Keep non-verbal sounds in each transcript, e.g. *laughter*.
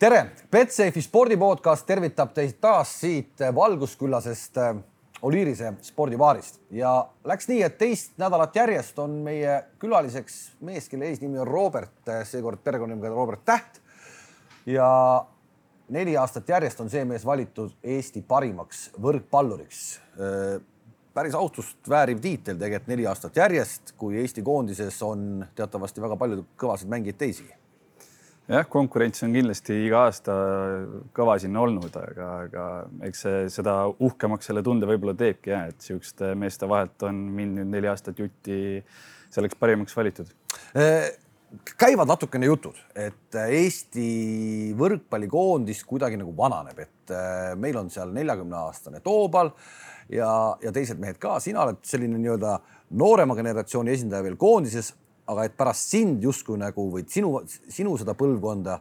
tere, Betsafe'i spordipodcast tervitab teid taas siit valgusküllasest äh, Oliirise spordibaarist ja läks nii, et teist nädalat järjest on meie külaliseks mees, kelle eesnimi on Robert, äh, seekord perekonnanimega Robert Täht. ja neli aastat järjest on see mees valitud Eesti parimaks võrkpalluriks. Äh, päris austust vääriv tiitel tegelikult neli aastat järjest, kui Eesti koondises on teatavasti väga palju kõvasid mängijaid teisigi jah, konkurents on kindlasti iga aasta kõva siin olnud, aga, aga eks see seda uhkemaks selle tunde võib-olla teebki jah, et niisuguste meeste vahelt on mind nüüd neli aastat jutti selleks parimaks valitud. Äh, käivad natukene jutud, et Eesti võrkpallikoondis kuidagi nagu vananeb, et äh, meil on seal neljakümne aastane Toobal ja, ja teised mehed ka, sina oled selline nii-öelda noorema generatsiooni esindaja veel koondises, aga et pärast sind justkui nagu või sinu, sinu seda põlvkonda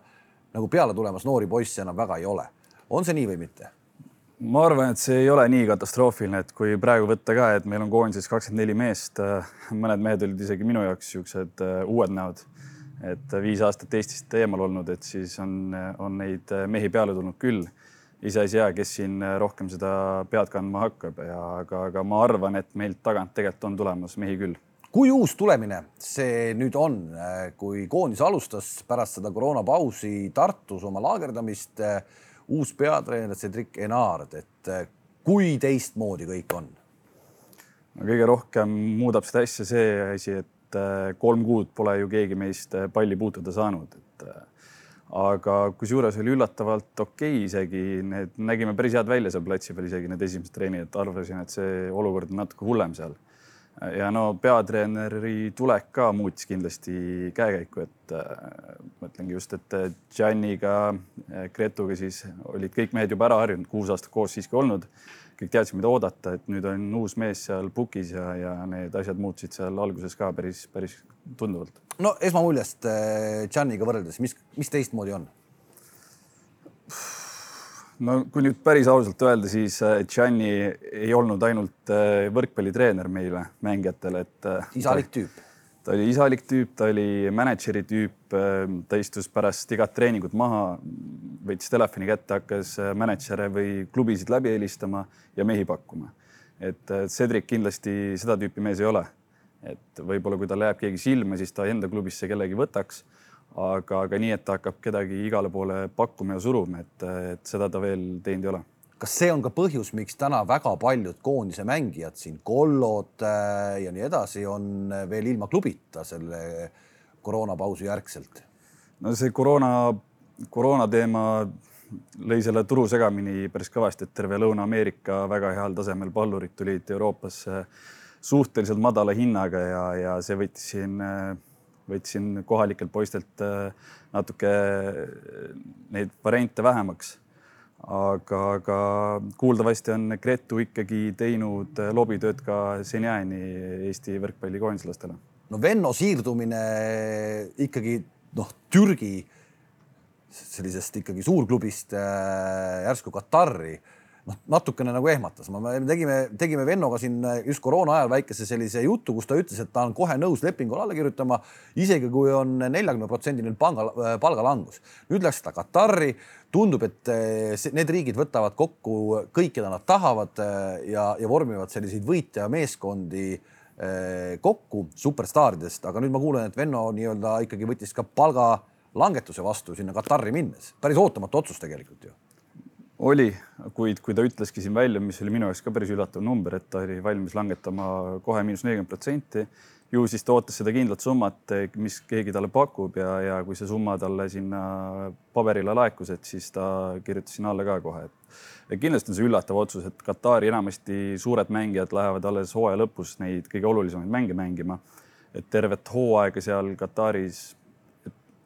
nagu peale tulemas noori poisse enam väga ei ole. on see nii või mitte? ma arvan, et see ei ole nii katastroofiline, et kui praegu võtta ka, et meil on koondises kakskümmend neli meest, äh, mõned mehed olid isegi minu jaoks niisugused äh, uued näod, et viis aastat Eestist eemal olnud, et siis on, on neid mehi peale tulnud küll. iseasi hea, kes siin rohkem seda pead kandma hakkab ja aga, aga ma arvan, et meilt tagant tegelikult on tulemas mehi küll kui uus tulemine see nüüd on, kui koondis alustas pärast seda koroonapausi Tartus oma laagerdamist, uus peatreener Cedric Enard, et kui teistmoodi kõik on? kõige rohkem muudab seda asja see asi, et äh, kolm kuud pole ju keegi meist äh, palli puutuda saanud, et äh, aga kusjuures oli üllatavalt okei okay, isegi, need nägime päris head välja seal platsi peal, isegi need esimesed treenid, arvasin, et see olukord on natuke hullem seal ja no peatreeneri tulek ka muutis kindlasti käekäiku, et äh, mõtlengi just, et äh, Gianniga äh,, Gretuga siis olid kõik mehed juba ära harjunud, kuus aastat koos siiski olnud. kõik teadsid, mida oodata, et nüüd on uus mees seal pukis ja, ja need asjad muutusid seal alguses ka päris, päris tunduvalt. no esmamuljest äh, Gianniga võrreldes, mis, mis teistmoodi on? No kui nüüd päris ausalt öelda, siis äh, Gianni ei olnud ainult äh, võrkpallitreener meile mängijatele, et. Äh, isalik tüüp. ta oli isalik tüüp, ta oli mänedžeri tüüp, ta istus pärast igat treeningut maha, võttis telefoni kätte, hakkas mänedžere või klubisid läbi helistama ja mehi pakkuma. et Cedric kindlasti seda tüüpi mees ei ole. et võib-olla kui talle jääb keegi silma, siis ta enda klubisse kellegi võtaks aga, aga nii, et ta hakkab kedagi igale poole pakkuma ja suruma, et, et seda ta veel teinud ei ole kas see on ka põhjus, miks täna väga paljud koondise mängijad siin, Kollod äh, ja nii edasi, on veel ilma klubita selle koroonapausi järgselt? no see koroona, koroona teema lõi selle turu segamini päris kõvasti, et terve Lõuna-Ameerika väga heal tasemel pallurid tulid Euroopasse suhteliselt madala hinnaga ja, ja see võttis siin äh, võtsin kohalikelt poistelt äh, natuke äh, neid variante vähemaks. aga, aga kuuldavasti on Gretu ikkagi teinud äh, lobitööd ka seniajani Eesti võrkpallikoondislastele. no Venno siirdumine ikkagi noh, Türgi sellisest ikkagi suurklubist järsku Katari noh, natukene nagu ehmatas, me tegime, tegime Vennoga siin äh, just koroona ajal väikese sellise jutu, kus ta ütles, et ta on kohe nõus lepingule alla kirjutama, isegi kui on neljakümne protsendiline palga, äh, palgalangus. nüüd läks ta Katari, tundub, et äh, need riigid võtavad kokku kõik, keda nad tahavad ja, ja vormivad selliseid võitjameeskondi kokku superstaaridest, aga nüüd ma kuulen, et Venno nii-öelda ikkagi võttis ka palgalangetuse vastu sinna Katari minnes. päris ootamatu otsus tegelikult ju oli, kuid kui ta ütleski siin välja, mis oli minu jaoks ka päris üllatav number, et ta oli valmis langetama kohe miinus nelikümmend protsenti, ju siis ta ootas seda kindlat summat, mis keegi talle pakub ja, ja kui see summa talle sinna paberile laekus, et siis ta kirjutas sinna alla ka kohe, et kindlasti on see üllatav otsus, et Katari enamasti suured mängijad lähevad alles hooaja lõpus neid kõige olulisemaid mänge mängima. et tervet hooaega seal Kataris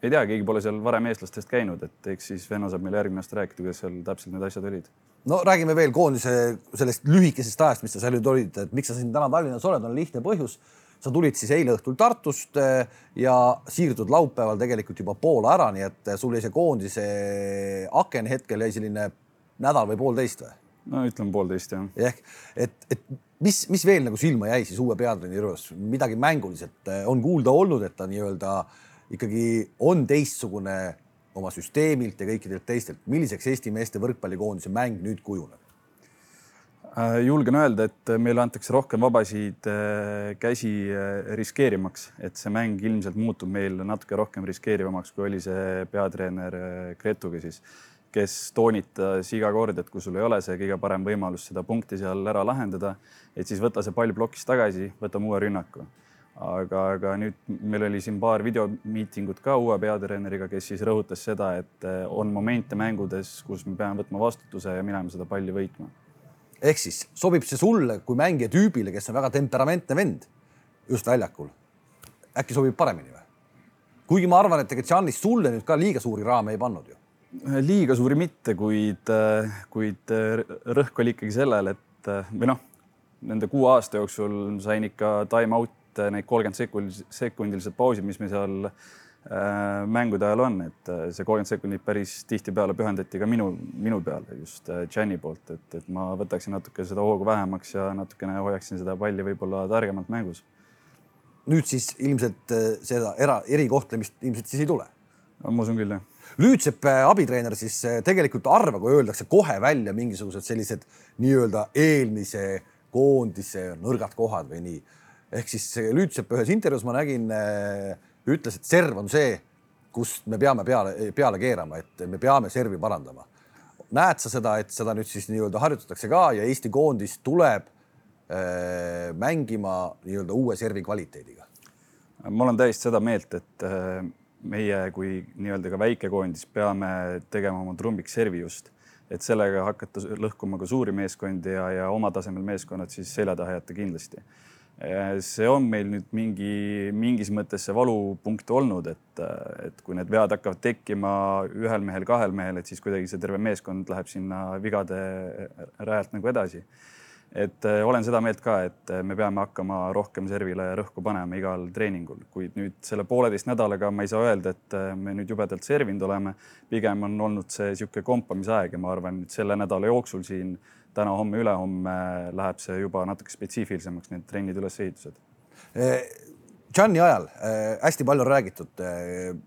ei tea, keegi pole seal varem eestlastest käinud, et eks siis Venno saab meile järgmine aasta rääkida, kuidas seal täpselt need asjad olid. no räägime veel koondise sellest lühikesest ajast, mis sa seal nüüd olid, et miks sa siin täna Tallinnas oled, on lihtne põhjus. sa tulid siis eile õhtul Tartust eh, ja siirdud laupäeval tegelikult juba Poola ära, nii et sul jäi see koondise aken hetkel jäi selline nädal või poolteist või? no ütleme poolteist jah. ehk et, et mis, mis veel nagu silma jäi siis uue peatreeneri juures, midagi mänguliselt eh, on kuulda olnud, et ta nii-öelda äh, ikkagi on teistsugune oma süsteemilt ja kõikidelt teistelt, milliseks Eesti meeste võrkpallikoondise mäng nüüd kujuneb? Äh, julgen öelda, et meile antakse rohkem vabasid äh, käsi äh, riskeerimaks, et see mäng ilmselt muutub meil natuke rohkem riskeerivamaks, kui oli see peatreener Gretuga siis, kes toonitas iga kord, et kui sul ei ole see kõige parem võimalus seda punkti seal ära lahendada, et siis võta see pall plokist tagasi, võtame uue rünnaku aga, aga nüüd meil oli siin paar videomiitingut ka uue peatreeneriga, kes siis rõhutas seda, et on momente mängudes, kus me peame võtma vastutuse ja minema seda palli võitma ehk siis sobib see sulle kui mängija tüübile, kes on väga temperamentne vend just väljakul. äkki sobib paremini või? kuigi ma arvan, et ega Giannis sulle nüüd ka liiga suuri raame ei pannud ju. liiga suuri mitte, kuid, kuid rõhk oli ikkagi sellel, et või noh, nende kuue aasta jooksul sain ikka time out need kolmkümmend sekundil, sekundilised pausid, mis me seal Äh, mängude ajal on, et äh, see kolmkümmend sekundit päris tihtipeale pühendati ka minu, minu peale just Jani äh, poolt, et, et ma võtaksin natuke seda hoogu vähemaks ja natukene hoiaksin seda palli võib-olla targemalt mängus. nüüd siis ilmselt seda era, erikohtlemist ilmselt siis ei tule? ma usun küll, jah. Lüütsepp abitreener siis tegelikult arva, kui öeldakse kohe välja mingisugused sellised nii-öelda eelmise koondise nõrgad kohad või nii. Ehk siis Lüütsepp ühes intervjuus ma nägin äh, ütles, et serv on see, kust me peame peale, peale keerama, et me peame servi parandama. näed sa seda, et seda nüüd siis nii-öelda harjutatakse ka ja Eesti koondis tuleb äh, mängima nii-öelda uue servi kvaliteediga? ma olen täiesti seda meelt, et äh, meie kui nii-öelda ka väikekoondis peame tegema oma trumbiks servi just, et sellega hakata lõhkuma ka suuri meeskondi ja, ja oma tasemel meeskonnad siis selja taha jätta kindlasti see on meil nüüd mingi, mingis mõttes see valupunkt olnud, et, et kui need vead hakkavad tekkima ühel mehel, kahel mehel, et siis kuidagi see terve meeskond läheb sinna vigade rajalt nagu edasi. et äh, olen seda meelt ka, et me peame hakkama rohkem servile rõhku panema igal treeningul, kuid nüüd selle pooleteist nädalaga ma ei saa öelda, et äh, me nüüd jubedalt servinud oleme. pigem on olnud see niisugune kompamise aeg ja ma arvan, et selle nädala jooksul siin täna-homme, ülehomme läheb see juba natuke spetsiifilisemaks, need trennid, ülesehitused. Gianni ajal hästi palju on räägitud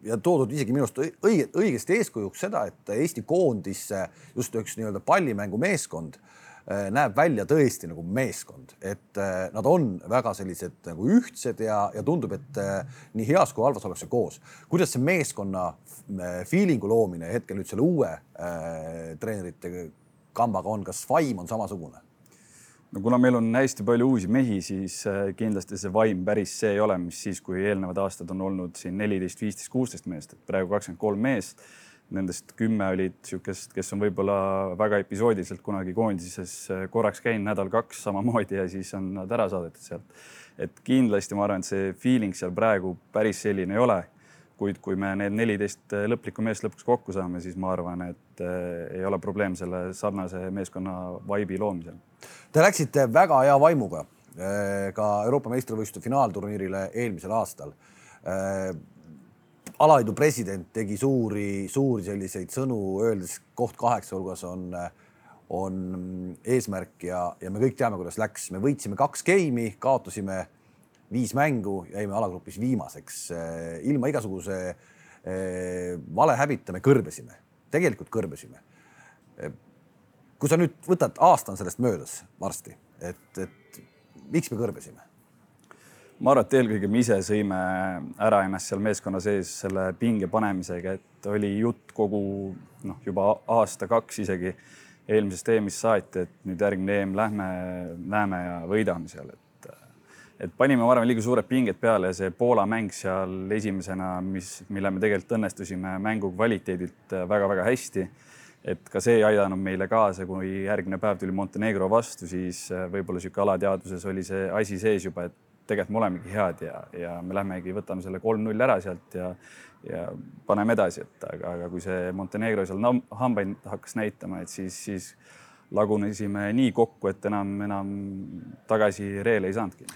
ja toodud isegi minu arust õige, õigesti eeskujuks seda, et Eesti koondis just üks nii-öelda pallimängumeeskond näeb välja tõesti nagu meeskond, et nad on väga sellised nagu ühtsed ja, ja tundub, et nii heas kui halvas ollakse koos. kuidas see meeskonna feeling'u loomine hetkel nüüd selle uue äh, treenerite kambaga on, kas vaim on samasugune? no kuna meil on hästi palju uusi mehi, siis äh, kindlasti see vaim päris see ei ole, mis siis, kui eelnevad aastad on olnud siin neliteist, viisteist, kuusteist meest, et praegu kakskümmend kolm meest. Nendest kümme olid niisugust, kes on võib-olla väga episoodiliselt kunagi koondises äh, korraks käinud nädal-kaks samamoodi ja siis on nad ära saadetud sealt. et kindlasti ma arvan, et see feeling seal praegu päris selline ei ole kuid kui me need neliteist lõplikku meest lõpuks kokku saame, siis ma arvan, et äh, ei ole probleem selle sarnase meeskonna vaibi loomisel. Te läksite väga hea vaimuga äh, ka Euroopa meistrivõistluste finaalturniirile eelmisel aastal. Alaliidu president tegi suuri, suuri selliseid sõnu, öeldes koht kaheksa hulgas on, on eesmärk ja, ja me kõik teame, kuidas läks, me võitsime kaks geimi, kaotasime viis mängu, jäime alagrupis viimaseks. Eh, ilma igasuguse eh, valehäbita me kõrbesime, tegelikult kõrbesime. Eh, kui sa nüüd võtad, aasta on sellest möödas varsti, et, et miks me kõrbesime? ma arvan, et eelkõige me ise sõime ära ennast seal meeskonna sees selle pinge panemisega, et oli jutt kogu noh, juba aasta-kaks isegi eelmisest EM-ist saati, et nüüd järgmine EM lähme, näeme ja võidame seal, et et panime, arvan, liiga suured pinged peale ja see Poola mäng seal esimesena, mis, mille me tegelikult õnnestusime mängu kvaliteedilt väga-väga hästi. et ka see ei aidanud meile kaasa, kui järgmine päev tuli Montenegro vastu, siis äh, võib-olla niisugune alateadvuses oli see asi sees juba, et tegelikult me olemegi head ja, ja me lähmegi, võtame selle kolm-null ära sealt ja, ja paneme edasi, et aga, aga kui see Montenegro seal hambaid hakkas näitama, et siis, siis lagunesime nii kokku, et enam, enam tagasi reele ei saanudki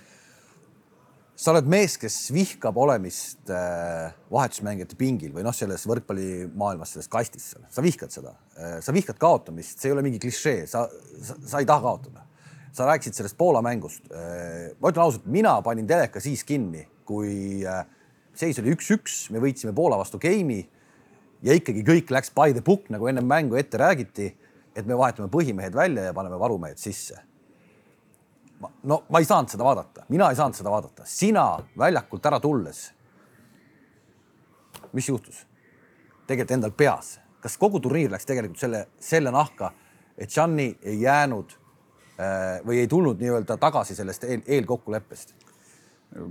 sa oled mees, kes vihkab olemist äh, vahetusmängijate pingil või noh, selles võrkpallimaailmas, selles kastis sa vihkad seda, äh, sa vihkad kaotamist, see ei ole mingi klišee, sa, sa, sa ei taha kaotada. sa rääkisid sellest Poola mängust. Äh, ma ütlen ausalt, mina panin teleka siis kinni, kui seis oli üks-üks, me võitsime Poola vastu game'i ja ikkagi kõik läks by the book, nagu ennem mängu ette räägiti, et me vahetame põhimehed välja ja paneme varumehed sisse. No ma ei saanud seda vaadata, mina ei saanud seda vaadata, sina väljakult ära tulles. mis juhtus? tegelikult endal peas, kas kogu turniir läks tegelikult selle, selle nahka, et Gianni ei jäänud äh, või ei tulnud nii-öelda tagasi sellest eel, eelkokkuleppest?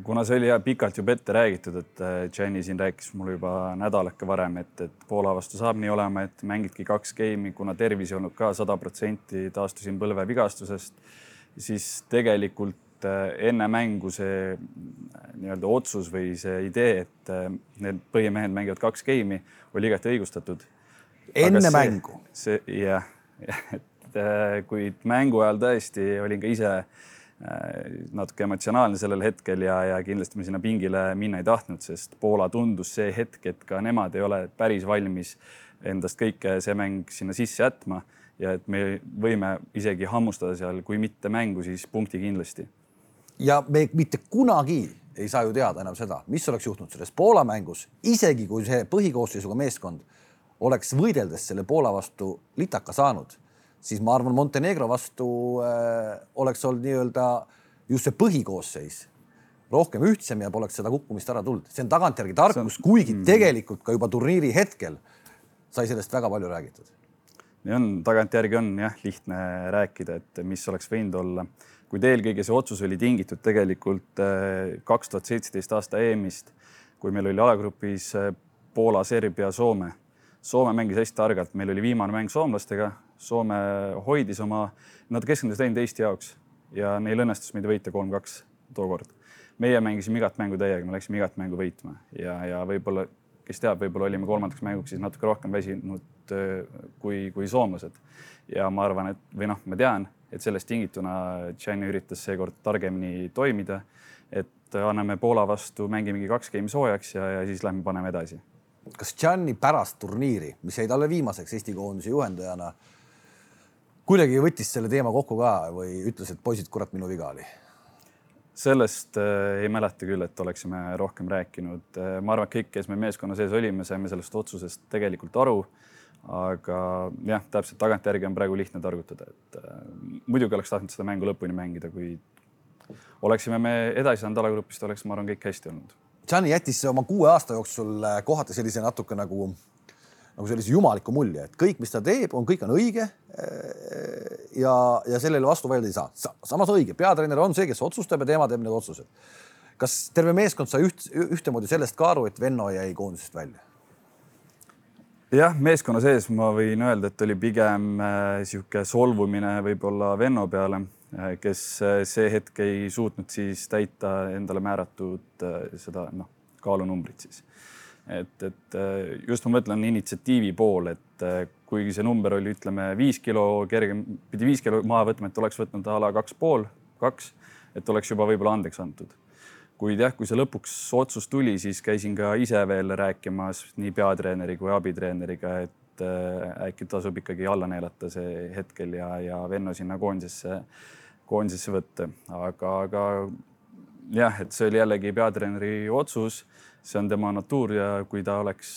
kuna see oli pikalt juba ette räägitud, et äh, Jenny siin rääkis mulle juba nädalake varem, et, et Poola vastu saab nii olema, et mängidki kaks geimi, kuna tervis ei olnud ka sada protsenti, taastusin põlvevigastusest, siis tegelikult äh, enne mängu see äh, nii-öelda otsus või see idee, et need põhimehed mängivad kaks geimi, oli igati õigustatud. enne see, mängu? see jah, *laughs* et kuid mängu ajal tõesti olin ka ise Äh, natuke emotsionaalne sellel hetkel ja, ja kindlasti me sinna pingile minna ei tahtnud, sest Poola tundus see hetk, et ka nemad ei ole päris valmis endast kõike see mäng sinna sisse jätma ja et me võime isegi hammustada seal, kui mitte mängu, siis punkti kindlasti. ja me mitte kunagi ei saa ju teada enam seda, mis oleks juhtunud selles Poola mängus, isegi kui see põhikoosseisuga meeskond oleks võideldes selle Poola vastu litaka saanud siis ma arvan, Montenegro vastu äh, oleks olnud nii-öelda just see põhikoosseis rohkem ühtsem ja poleks seda kukkumist ära tulnud. see on tagantjärgi tarkus, kuigi mm. tegelikult ka juba turniiri hetkel sai sellest väga palju räägitud. On, tagantjärgi on jah lihtne rääkida, et mis oleks võinud olla, kuid eelkõige see otsus oli tingitud tegelikult äh, kaks tuhat seitseteist aasta EM-ist, kui meil oli alagrupis äh, Poola, Serbia, Soome. Soome mängis hästi targalt, meil oli viimane mäng soomlastega, Soome hoidis oma, nad keskendusid ainult Eesti jaoks ja neil õnnestus meid võita kolm-kaks tookord. meie mängisime igat mängu täiega, me läksime igat mängu võitma ja, ja võib-olla, kes teab, võib-olla olime kolmandaks mänguks siis natuke rohkem väsinud äh, kui, kui soomlased. ja ma arvan, et või noh, ma tean, et sellest tingituna Gianni üritas seekord targemini toimida, et anname Poola vastu, mängimegi kaks geimi soojaks ja, ja siis lähme paneme edasi kas Gianni pärast turniiri, mis jäi talle viimaseks Eesti koondise juhendajana, kuidagi võttis selle teema kokku ka või ütles, et poisid, kurat, minu viga oli? Sellest äh, ei mäleta küll, et oleksime rohkem rääkinud äh,. ma arvan, et kõik, kes me meeskonna sees olime, saime sellest otsusest tegelikult aru. aga jah, täpselt tagantjärgi on praegu lihtne targutada, et äh, muidugi oleks tahtnud seda mängu lõpuni mängida, kuid oleksime me edasi saanud alagrupist, oleks, ma arvan, kõik hästi olnud. Gianni jättis oma kuue aasta jooksul kohati sellise natuke nagu nagu sellise jumaliku mulje, et kõik, mis ta teeb, on, kõik on õige. ja, ja sellele vastu vaielda ei saa. samas õige, peatreener on see, kes otsustab ja tema teeb need otsused. kas terve meeskond sai üht, ühtemoodi sellest ka aru, et Venno jäi koondisest välja? jah, meeskonna sees ma võin öelda, et oli pigem niisugune äh, solvumine võib-olla Venno peale äh,, kes äh, see hetk ei suutnud siis täita endale määratud äh, seda noh, kaalunumbrit siis et, et äh, just ma mõtlen initsiatiivi pool, et äh, kuigi see number oli, ütleme viis kilo kergem, pidi viis kilo maha võtma, et oleks võtnud a la kaks pool, kaks, et oleks juba võib-olla andeks antud. kuid jah, kui see lõpuks otsus tuli, siis käisin ka ise veel rääkimas nii peatreeneri kui abitreeneriga, et äh, äkki tasub ikkagi alla neelata see hetkel ja, ja Venno sinna koondisesse, koondisesse võtta, aga, aga jah, et see oli jällegi peatreeneri otsus see on tema natuur ja kui ta oleks,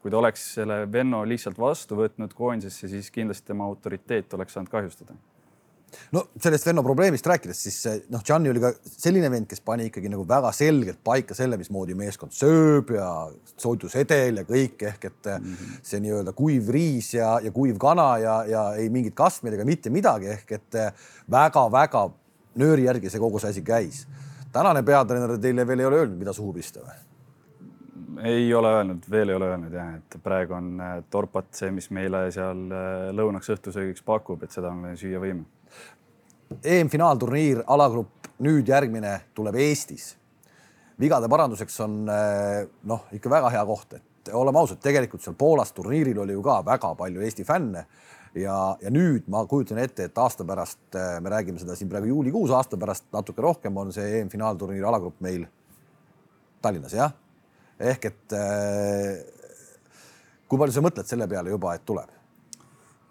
kui ta oleks selle Venno lihtsalt vastu võtnud koondisesse, siis kindlasti tema autoriteet oleks saanud kahjustada no sellest Venno probleemist rääkides, siis noh, Gianni oli ka selline vend, kes pani ikkagi nagu väga selgelt paika selle, mismoodi meeskond sööb ja toidusedel ja kõik ehk et mm -hmm. see nii-öelda kuiv riis ja, ja kuiv kana ja, ja ei mingit kastmeid ega mitte midagi ehk et väga-väga nööri järgi see kogu see asi käis tänane peatreener teile veel ei ole öelnud, mida suhu pista või? Ei ole öelnud, veel ei ole öelnud jah, et praegu on äh, torpat see, mis meile seal äh, lõunaks õhtusöögiks pakub, et seda me süüa võime. EM-finaalturniir, alagrupp, nüüd järgmine tuleb Eestis. vigade paranduseks on äh, noh, ikka väga hea koht, et oleme ausad, tegelikult seal Poolas turniiril oli ju ka väga palju Eesti fänne ja, ja nüüd ma kujutan ette, et aasta pärast me räägime seda siin praegu juulikuus, aasta pärast natuke rohkem on see EM-finaalturniiri alagrupp meil Tallinnas, jah. Ehk et äh, kui palju sa mõtled selle peale juba, et tuleb?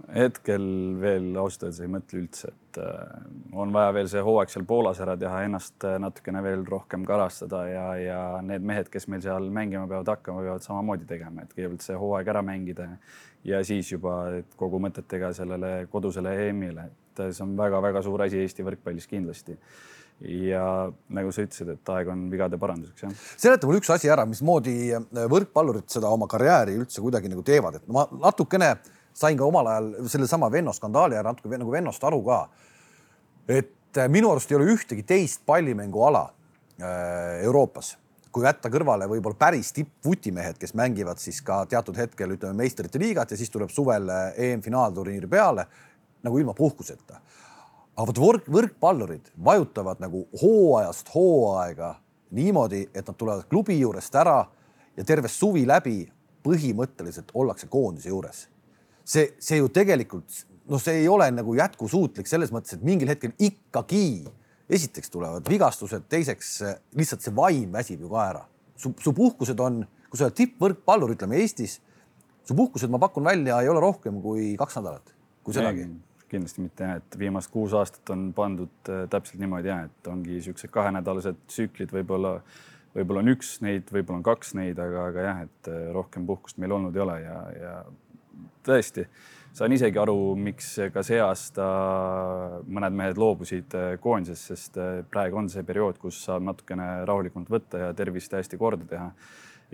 hetkel veel ausalt öeldes ei mõtle üldse, et äh, on vaja veel see hooaeg seal Poolas ära teha, ennast äh, natukene veel rohkem karastada ja, ja need mehed, kes meil seal mängima peavad hakkama, peavad samamoodi tegema, et kõigepealt see hooaeg ära mängida ja siis juba kogu mõtetega sellele kodusele EM-ile, et see on väga-väga suur asi Eesti võrkpallis kindlasti ja nagu sa ütlesid, et aeg on vigade paranduseks, jah. seleta mulle üks asi ära, mismoodi võrkpallurid seda oma karjääri üldse kuidagi nagu teevad, et ma natukene äh, sain ka omal ajal sellesama Venno skandaali ajal natuke nagu Vennost aru ka. et äh, minu arust ei ole ühtegi teist pallimänguala äh, Euroopas, kui jätta kõrvale võib-olla päris tippvutimehed, kes mängivad siis ka teatud hetkel ütleme meistrite liigat ja siis tuleb suvel äh, EM-finaalturniir peale nagu ilma puhkuseta. Aga vot võrk, võrkpallurid vajutavad nagu hooajast hooaega niimoodi, et nad tulevad klubi juurest ära ja terve suvi läbi põhimõtteliselt ollakse koondise juures. See, see ju tegelikult noh, see ei ole nagu jätkusuutlik selles mõttes, et mingil hetkel ikkagi esiteks tulevad vigastused, teiseks lihtsalt see vaim väsib ju ka ära. su, su puhkused on, kui sa oled tippvõrkpallur, ütleme Eestis, su puhkused, ma pakun välja, ei ole rohkem kui kaks nädalat, kui sedagi kindlasti mitte jah, et viimased kuus aastat on pandud äh, täpselt niimoodi jah, et ongi niisugused kahenädalased tsüklid, võib-olla, võib-olla on üks neid, võib-olla on kaks neid, aga, aga jah, et äh, rohkem puhkust meil olnud ei ole ja, ja tõesti, saan isegi aru, miks ka see aasta mõned mehed loobusid äh, koondisest, sest praegu on see periood, kus saab natukene rahulikumalt võtta ja tervist hästi korda teha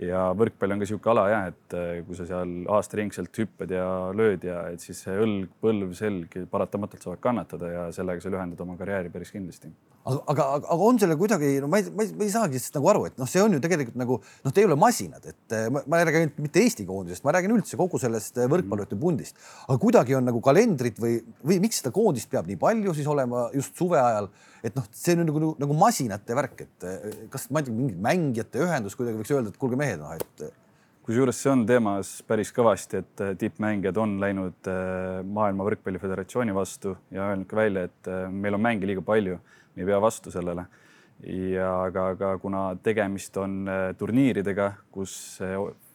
ja võrkpall on ka niisugune ala jah, et äh, kui sa seal aastaringselt hüppad ja lööd ja et siis see õlg, põlv, selg paratamatult saavad kannatada ja sellega sa lühendad oma karjääri päris kindlasti. aga, aga, aga on selle kuidagi, no ma ei, ma ei, ma ei saagi sellest nagu aru, et noh, see on ju tegelikult nagu noh, te ei ole masinad, et äh, ma, ma ei räägi mitte Eesti koondisest, ma räägin üldse kogu sellest äh, võrkpallurite pundist, aga kuidagi on nagu kalendrit või, või miks seda koondist peab nii palju siis olema just suve ajal et noh, see on nagu, nagu masinate värk, et eh, kas ma ei tea, mingi mängijate ühendus kuidagi võiks öelda, et kuulge mehed, noh et. Eh. kusjuures see on teemas päris kõvasti, et eh, tippmängijad on läinud Maailma Võrkpalli Föderatsiooni vastu ja öelnud ka välja, et meil on mänge liiga palju, me ei pea vastu sellele. ja aga, aga kuna tegemist on turniiridega, kus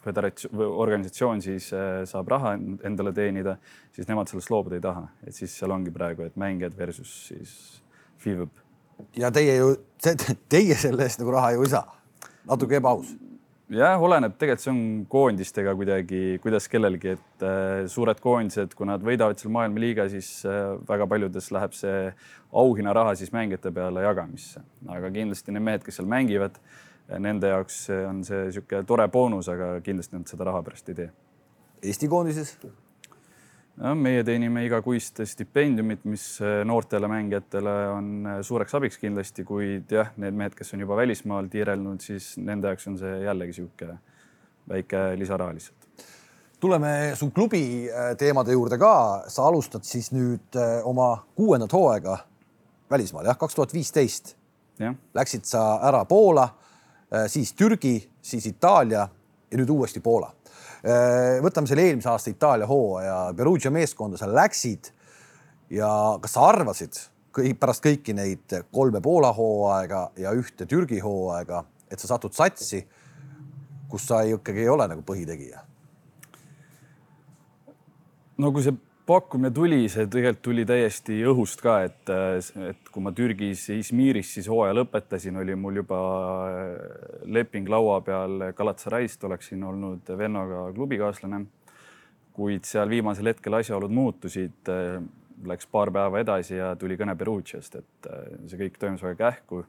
föderatsioon, organisatsioon siis saab raha endale teenida, siis nemad sellest loobuda ei taha, et siis seal ongi praegu, et mängijad versus siis FIVB. Ja teie ju, teie selle eest nagu raha ju ei saa. natuke ebaaus. jah, oleneb, tegelikult see on koondistega kuidagi, kuidas kellelgi, et äh, suured koondised, kui nad võidavad seal maailmaliiga, siis äh, väga paljudes läheb see auhinnaraha siis mängijate peale jagamisse, aga kindlasti need mehed, kes seal mängivad, nende jaoks on see niisugune tore boonus, aga kindlasti nad seda raha pärast ei tee. Eesti koondises? Meie teenime igakuist stipendiumit, mis äh, noortele mängijatele on äh, suureks abiks kindlasti, kuid jah, need mehed, kes on juba välismaal tiirelnud, siis nende jaoks on see jällegi niisugune väike lisaraha lihtsalt. tuleme su klubi äh, teemade juurde ka, sa alustad siis nüüd oma kuuendat hooaega välismaal jah, kaks tuhat viisteist. Läksid sa ära Poola, siis Türgi, siis Itaalia ja nüüd uuesti Poola võtame selle eelmise aasta Itaalia hooaja, Perugia meeskonda sa läksid ja kas sa arvasid kõik, pärast kõiki neid kolme Poola hooaega ja ühte Türgi hooaega, et sa satud satsi, kus sa ikkagi ei ole nagu põhitegija? no kui see pakkumine tuli, see tegelikult tuli täiesti õhust ka, et, et kui ma Türgis Izmiris siis hooaja lõpetasin, oli mul juba leping laua peal Galatasaray'st, oleksin olnud vennaga klubikaaslane. kuid seal viimasel hetkel asjaolud muutusid, läks paar päeva edasi ja tuli kõne Perugiast, et see kõik toimus väga kähku.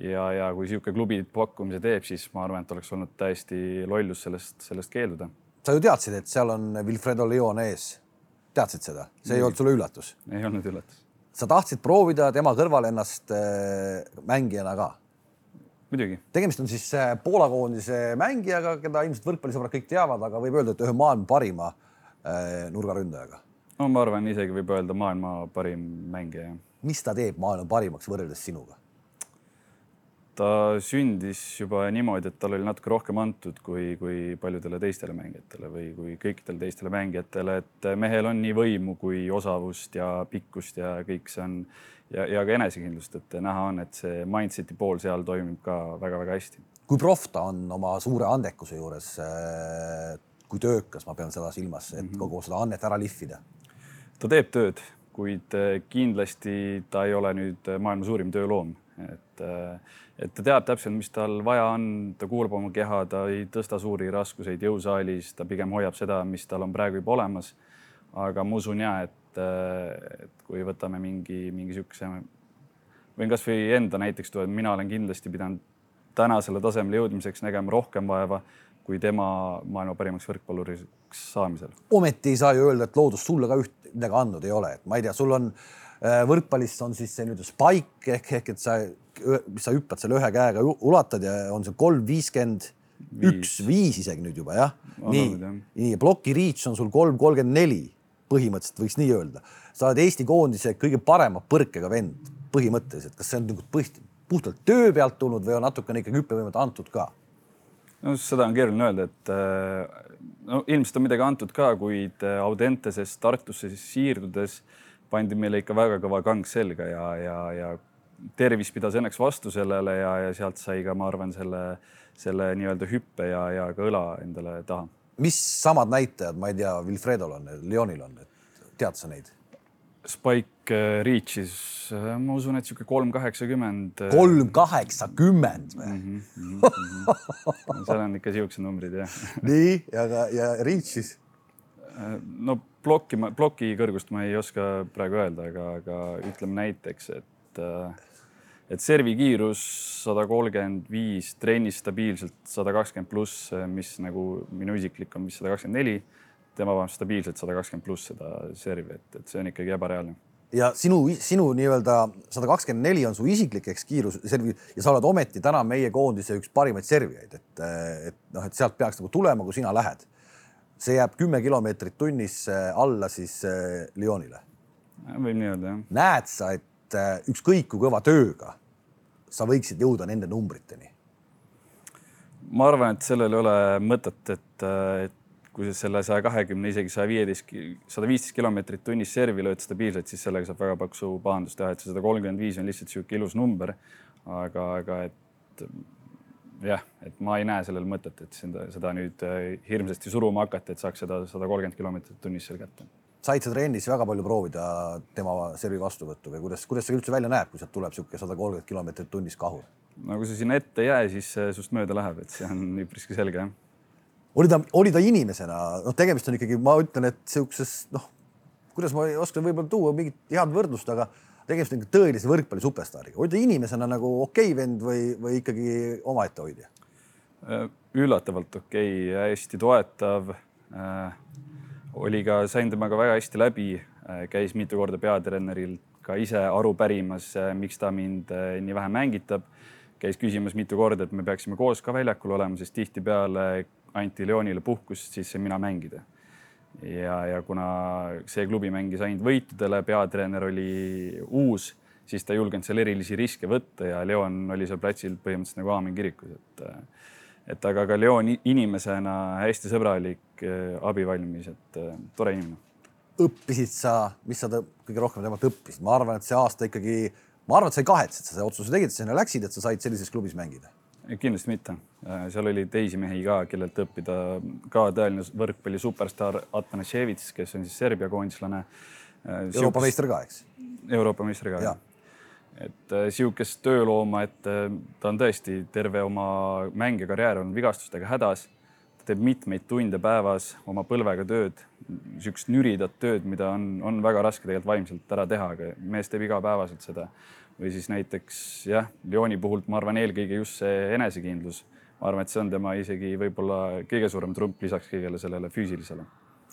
ja, ja kui niisugune klubi pakkumise teeb, siis ma arvan, et oleks olnud täiesti lollus sellest, sellest keelduda. sa ju teadsid, et seal on Wilfredo Leon ees teadsid seda, see ei olnud sulle üllatus? ei olnud üllatus. sa tahtsid proovida tema kõrval ennast äh, mängijana ka? muidugi. tegemist on siis äh, Poola koondise mängijaga, keda ilmselt võrkpallisõbrad kõik teavad, aga võib öelda, et ühe maailma parima äh, nurgaründajaga. no ma arvan, isegi võib öelda maailma parim mängija. mis ta teeb maailma parimaks võrreldes sinuga? Ta sündis juba niimoodi, et tal oli natuke rohkem antud kui, kui paljudele teistele mängijatele või kui kõikidele teistele mängijatele, et mehel on nii võimu kui osavust ja pikkust ja kõik see on ja, ja ka enesekindlust, et näha on, et see mindset'i pool seal toimib ka väga-väga hästi. kui proff ta on oma suure andekuse juures, äh, kui töökas, ma pean seda silmas, et -hmm. kogu seda annet ära lihvida ta teeb tööd, kuid äh, kindlasti ta ei ole nüüd maailma suurim tööloom, et, et ta teab täpselt, mis tal vaja on, ta kuulab oma keha, ta ei tõsta suuri raskuseid jõusaalis, ta pigem hoiab seda, mis tal on praegu juba olemas. aga ma usun ja, et, et kui võtame mingi, mingi niisuguse, võin kasvõi enda näiteks tuua, et mina olen kindlasti pidanud tänasele tasemele jõudmiseks nägema rohkem vaeva kui tema maailma parimaks võrkpalluriks saamisel. ometi ei saa ju öelda, et loodus sulle ka üht midagi andnud ei ole, et ma ei tea, sul on äh, võrkpallist on siis see nii-öelda spike ehk, ehk et sa, sa hüppad selle ühe käega ulatad ja on see kolm viiskümmend üks, viis isegi nüüd juba jah. nii, nii ploki reach on sul kolm kolmkümmend neli, põhimõtteliselt võiks nii öelda. sa oled Eesti koondise kõige parema põrkega vend põhimõtteliselt, kas see on nagu puhtalt töö pealt tulnud või on natukene ikkagi hüppevõimet antud ka? no seda on keeruline öelda, et äh, no ilmselt on midagi antud ka, kuid äh, Audentesest Tartusse siis siirdudes pandi meile ikka väga kõva kang selga ja, ja, ja tervis pidas õnneks vastu sellele ja, ja sealt sai ka, ma arvan, selle, selle nii-öelda hüppe ja, ja ka õla endale taha. mis samad näitajad, ma ei tea, Wilfredol on, Leonil on, tead sa neid? Spike äh, Reach'is, äh, ma usun, et niisugune kolm kaheksakümmend. Äh, kolm kaheksakümmend või? Mhm, mhm, mhm. *laughs* seal on ikka siuksed numbrid jah. nii ja, ja Reach'is? no plokki, ploki kõrgust ma ei oska praegu öelda, aga, aga ütleme näiteks, et et servi kiirus sada kolmkümmend viis, trennis stabiilselt sada kakskümmend pluss, mis nagu minu isiklik on vist sada kakskümmend neli tema paneb stabiilselt sada kakskümmend pluss seda servi, et, et see on ikkagi ebareaalne. ja sinu, sinu nii-öelda sada kakskümmend neli on su isiklik eks kiirus servi ja sa oled ometi täna meie koondise üks parimaid servijaid, et, et noh, et sealt peaks nagu tulema, kui sina lähed. See jääb kümme kilomeetrit tunnis alla siis äh, Lyonile. võib nii öelda, jah. näed sa, et äh, ükskõik kui kõva tööga sa võiksid jõuda nende numbriteni? ma arvan, et sellel ei ole mõtet, et, et kui sa selle saja kahekümne, isegi saja viieteist, sada viisteist kilomeetrit tunnis servi lööd stabiilselt, siis sellega saab väga paksu pahandust teha, et see sada kolmkümmend viis on lihtsalt niisugune ilus number. aga, aga et jah, et ma ei näe sellel mõtet, et seda, seda nüüd äh, hirmsasti suruma hakata, et saaks seda sada kolmkümmend kilomeetrit tunnis seal kätte. said sa trennis väga palju proovida tema servi vastuvõttu või kuidas, kuidas see üldse välja näeb, kui sealt tuleb niisugune sada kolmkümmend kilomeetrit tunnis kahur? no kui sa sinna ette ei jää, siis see sinust mööda läheb, et see on *laughs* üpriski selge jah oli ta, oli ta inimesena, noh, tegemist on ikkagi, ma ütlen, et sihukeses noh, kuidas ma ei oska võib-olla tuua mingit head võrdlust, aga tegemist on tõelise võrkpalli superstaariga. oli ta inimesena nagu okei okay vend või, või ikkagi omaette hoidja? Äh, üllatavalt okei okay,, hästi toetav äh,. oli ka, sain temaga väga hästi läbi äh,, käis mitu korda peatreeneril ka ise aru pärimas äh,, miks ta mind äh, nii vähe mängitab käis küsimas mitu korda, et me peaksime koos ka väljakul olema, sest tihtipeale anti Leonile puhkust, siis sain mina mängida. Ja, ja kuna see klubi mängis ainult võitudele, peatreener oli uus, siis ta ei julgenud seal erilisi riske võtta ja Leon oli seal platsil põhimõtteliselt nagu aamen kirikus, et et aga ka Leon inimesena hästi sõbralik, abivalmis, et tore inimene. õppisid sa, mis sa kõige rohkem temalt õppisid, ma arvan, et see aasta ikkagi, ma arvan, et sa ei kahetse, et sa selle otsuse tegid, sinna läksid, et sa said sellises klubis mängida kindlasti mitte, äh, seal oli teisi mehi ka, kellelt õppida, ka tõeline võrkpalli superstaar Atanasjevits, kes on siis Serbia koondislane. Äh, Euroopa meister ka, eks? Euroopa meister ka, jah. et sihukest töölooma, et ta on tõesti terve oma mängikarjäär olnud vigastustega hädas. ta teeb mitmeid tunde päevas oma põlvega tööd, sihukest nüridat tööd, mida on, on väga raske tegelikult vaimselt ära teha, aga mees teeb igapäevaselt seda või siis näiteks jah, Lyoni puhult ma arvan eelkõige just see enesekindlus. ma arvan, et see on tema isegi võib-olla kõige suurem trump lisaks kõigele sellele füüsilisele.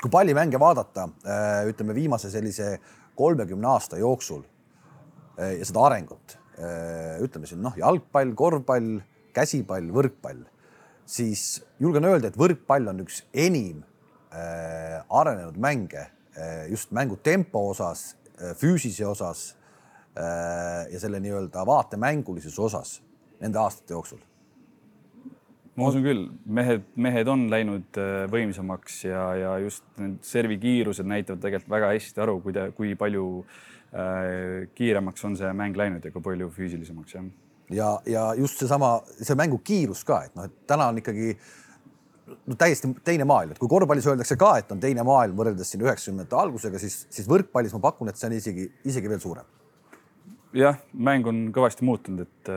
kui pallimänge vaadata, äh, ütleme viimase sellise kolmekümne aasta jooksul äh, ja seda arengut, äh, ütleme siin noh, jalgpall, korvpall, käsipall, võrkpall, siis julgen öelda, et võrkpall on üks enim arenenud mänge just mängu tempo osas, füüsise osas ja selle nii-öelda vaatemängulises osas nende aastate jooksul? ma usun küll, mehed, mehed on läinud äh, võimsamaks ja, ja just need servi kiirused näitavad tegelikult väga hästi aru, kuida-, kui palju äh, kiiremaks on see mäng läinud ja kui palju füüsilisemaks, jah. ja, ja just seesama, see mängu kiirus ka, et noh, et täna on ikkagi no täiesti teine maailm, et kui korvpallis öeldakse ka, et on teine maailm võrreldes siin üheksakümnendate algusega, siis, siis võrkpallis ma pakun, et see on isegi, isegi veel suurem. Jah, mäng on kõvasti muutunud, et,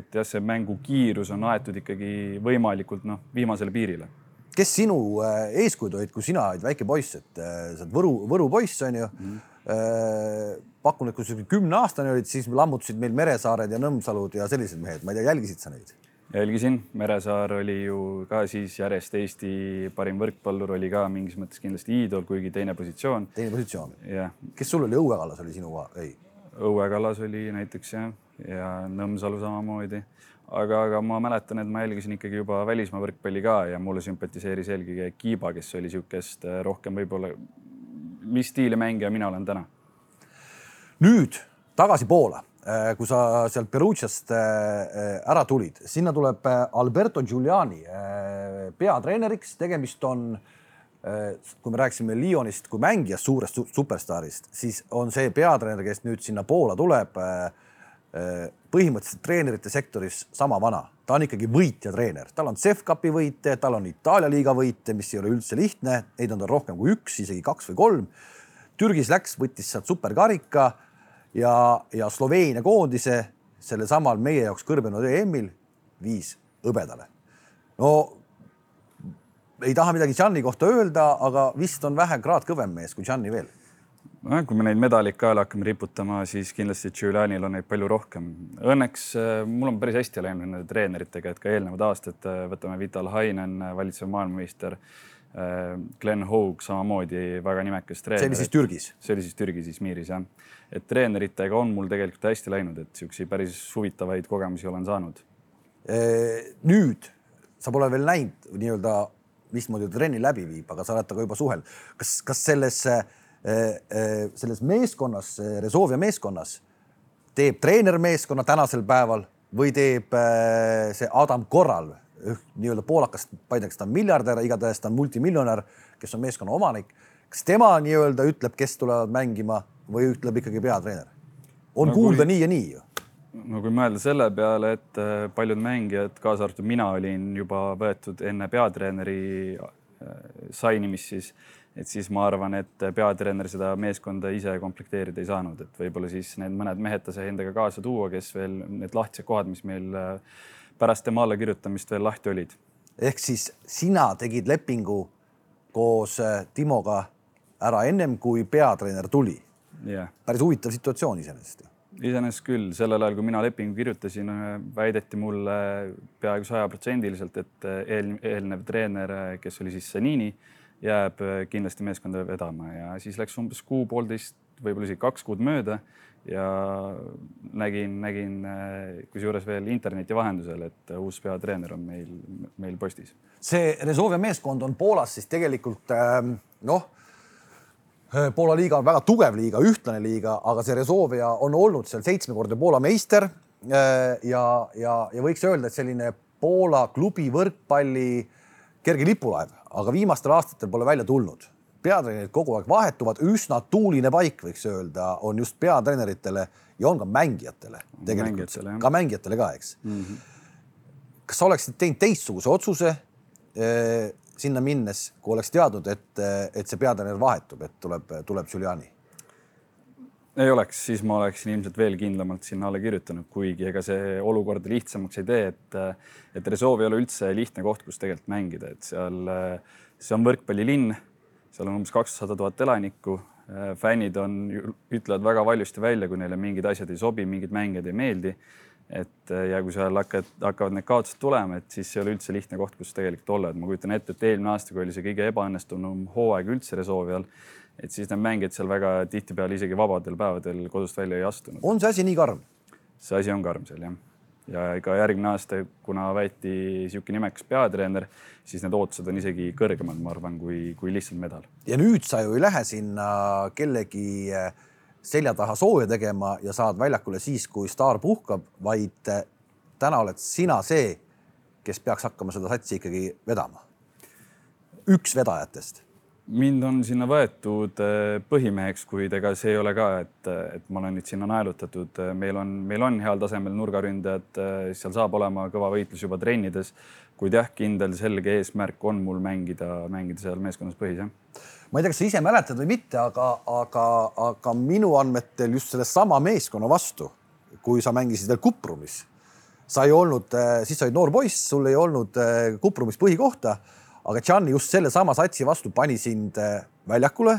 et jah, see mängu kiirus on aetud ikkagi võimalikult noh, viimasele piirile. kes sinu äh, eeskujud olid, kui sina olid väike poiss, et äh, sa oled Võru, Võru poiss on ju mm. -hmm. pakun, et kui sa kümneaastane olid, siis lammutasid meil Meresaared ja Nõmsalud ja sellised mehed, ma ei tea, jälgisid sa neid? jälgisin, Meresaar oli ju ka siis järjest Eesti parim võrkpallur, oli ka mingis mõttes kindlasti iidol, kuigi teine positsioon. teine positsioon? kes sul oli, Õue Kallas oli sinu, ei? Õue Kallas oli näiteks jah, ja Nõmsalu samamoodi. aga, aga ma mäletan, et ma jälgisin ikkagi juba välismaa võrkpalli ka ja mulle sümpatiseeris eelkõige Kiiba, kes oli niisugust äh, rohkem võib-olla, mis stiili mängija mina olen täna. nüüd tagasi Poola Äh, kui sa sealt Perugiast äh, äh, ära tulid, sinna tuleb Alberto Giuliani peatreeneriks, tegemist on, kui me rääkisime Lyonist kui mängijast, suurest superstaarist, siis on see peatreener, kes nüüd sinna Poola tuleb. põhimõtteliselt treenerite sektoris sama vana, ta on ikkagi võitja treener, tal on CEF Cupi võite, tal on Itaalia liiga võite, mis ei ole üldse lihtne, neid on tal rohkem kui üks, isegi kaks või kolm. Türgis läks, võttis sealt superkarika ja, ja Sloveenia koondise sellel samal meie jaoks kõrbenud EM-il viis hõbedale. no ei taha midagi Gianni kohta öelda, aga vist on vähe kraad kõvem mees kui Gianni veel. nojah, kui me neid medaleid kaela hakkame riputama, siis kindlasti Giulianil on neid palju rohkem. Õnneks äh, mul on päris hästi läinud nende treeneritega, et ka eelnevad aastad äh, võtame Vital Hainen, äh, valitsev maailmameister Glen Hogue samamoodi väga nimekas treener. see oli siis Türgis? see oli siis Türgis Izmiris jah et treeneritega on mul tegelikult hästi läinud, et niisuguseid päris huvitavaid kogemusi olen saanud. nüüd sa pole veel näinud nii-öelda, mismoodi ta trenni läbi viib, aga sa oled temaga juba suhelnud. kas, kas selles, selles meeskonnas, Resovia meeskonnas teeb treenermeeskonna tänasel päeval või teeb see Adam Korral, nii-öelda poolakast, ma ei tea, kas ta on miljardär, igatahes ta on multimiljonär, kes on meeskonna omanik. kas tema nii-öelda ütleb, kes tulevad mängima või ütleb ikkagi peatreener? on no, kuulda kui, nii ja nii ju. No kui mõelda selle peale, et äh, paljud mängijad, kaasa arvatud mina, olin juba võetud enne peatreeneri äh, sainimist, siis et siis ma arvan, et peatreener seda meeskonda ise komplekteerida ei saanud, et võib-olla siis need mõned mehed ta sai endaga kaasa tuua, kes veel need lahtised kohad, mis meil äh, pärast tema allakirjutamist veel lahti olid. ehk siis sina tegid lepingu koos Timoga ära ennem kui peatreener tuli yeah.. päris huvitav situatsioon iseenesest. Iseenesest küll, sellel ajal, kui mina lepingu kirjutasin, väideti mulle peaaegu sajaprotsendiliselt, et eel, eelnev treener, kes oli siis Sanini, jääb kindlasti meeskonda vedama ja siis läks umbes kuu-poolteist, võib-olla isegi kaks kuud mööda ja nägin, nägin kusjuures veel interneti vahendusel, et uus peatreener on meil, meil postis. see Resovia meeskond on Poolas siis tegelikult noh Äh, Poola liiga on väga tugev liiga, ühtlane liiga, aga see Rezovia on olnud seal seitsmekordne Poola meister. Äh, ja, ja, ja võiks öelda, et selline Poola klubi võrkpalli kerge lipulaev, aga viimastel aastatel pole välja tulnud. peatreenerid kogu aeg vahetuvad, üsna tuuline paik, võiks öelda, on just peatreeneritele ja on ka mängijatele tegelikult, ka mängijatele ka, eks mm. -hmm. kas sa oleksid teinud teistsuguse otsuse? Sinna minnes, kui oleks teadnud, et, et see peatreener vahetub, et tuleb, tuleb Giuliani? ei oleks, siis ma oleksin ilmselt veel kindlamalt sinna alla kirjutanud, kuigi ega see olukorda lihtsamaks ei tee, et, et Resolve ei ole üldse lihtne koht, kus tegelikult mängida, et seal, see on võrkpallilinn, seal on umbes kakssada tuhat elanikku, fännid on, ütlevad väga valjusti välja, kui neile mingid asjad ei sobi, mingid mängijad ei meeldi et äh, ja kui seal hakkad, hakkavad need kaotused tulema, et siis ei ole üldse lihtne koht, kus tegelikult olla, et ma kujutan ette, et eelmine aasta, kui oli see kõige ebaõnnestunum hooaeg üldse Resolvial, et siis need mängijad seal väga tihtipeale isegi vabadel päevadel kodust välja ei astunud. on see asi nii karm? see asi on karm seal jah. ja ega järgmine aasta, kuna võeti niisugune nimekas peatreener, siis need ootused on isegi kõrgemad, ma arvan, kui, kui lihtsalt medal. ja nüüd sa ju ei lähe sinna kellegi äh, selja taha sooja tegema ja saad väljakule siis, kui staar puhkab, vaid eh, täna oled sina see, kes peaks hakkama seda satsi ikkagi vedama. üks vedajatest. mind on sinna võetud äh, põhimeheks, kuid ega see ei ole ka, et, et ma olen nüüd sinna naelutatud. meil on, meil on heal tasemel nurgaründajad, seal saab olema kõva võitlus juba trennides, kuid jah, kindel selge eesmärk on mul mängida, mängida seal meeskonnas põhis, jah. ma ei tea, kas sa ise mäletad või mitte, aga, aga, aga minu andmetel just sellesama meeskonna vastu, kui sa mängisid veel Kuprumis, sa ei olnud, siis sa olid noor poiss, sul ei olnud Kuprumis põhikohta aga Gianni just sellesama satsi vastu pani sind äh, väljakule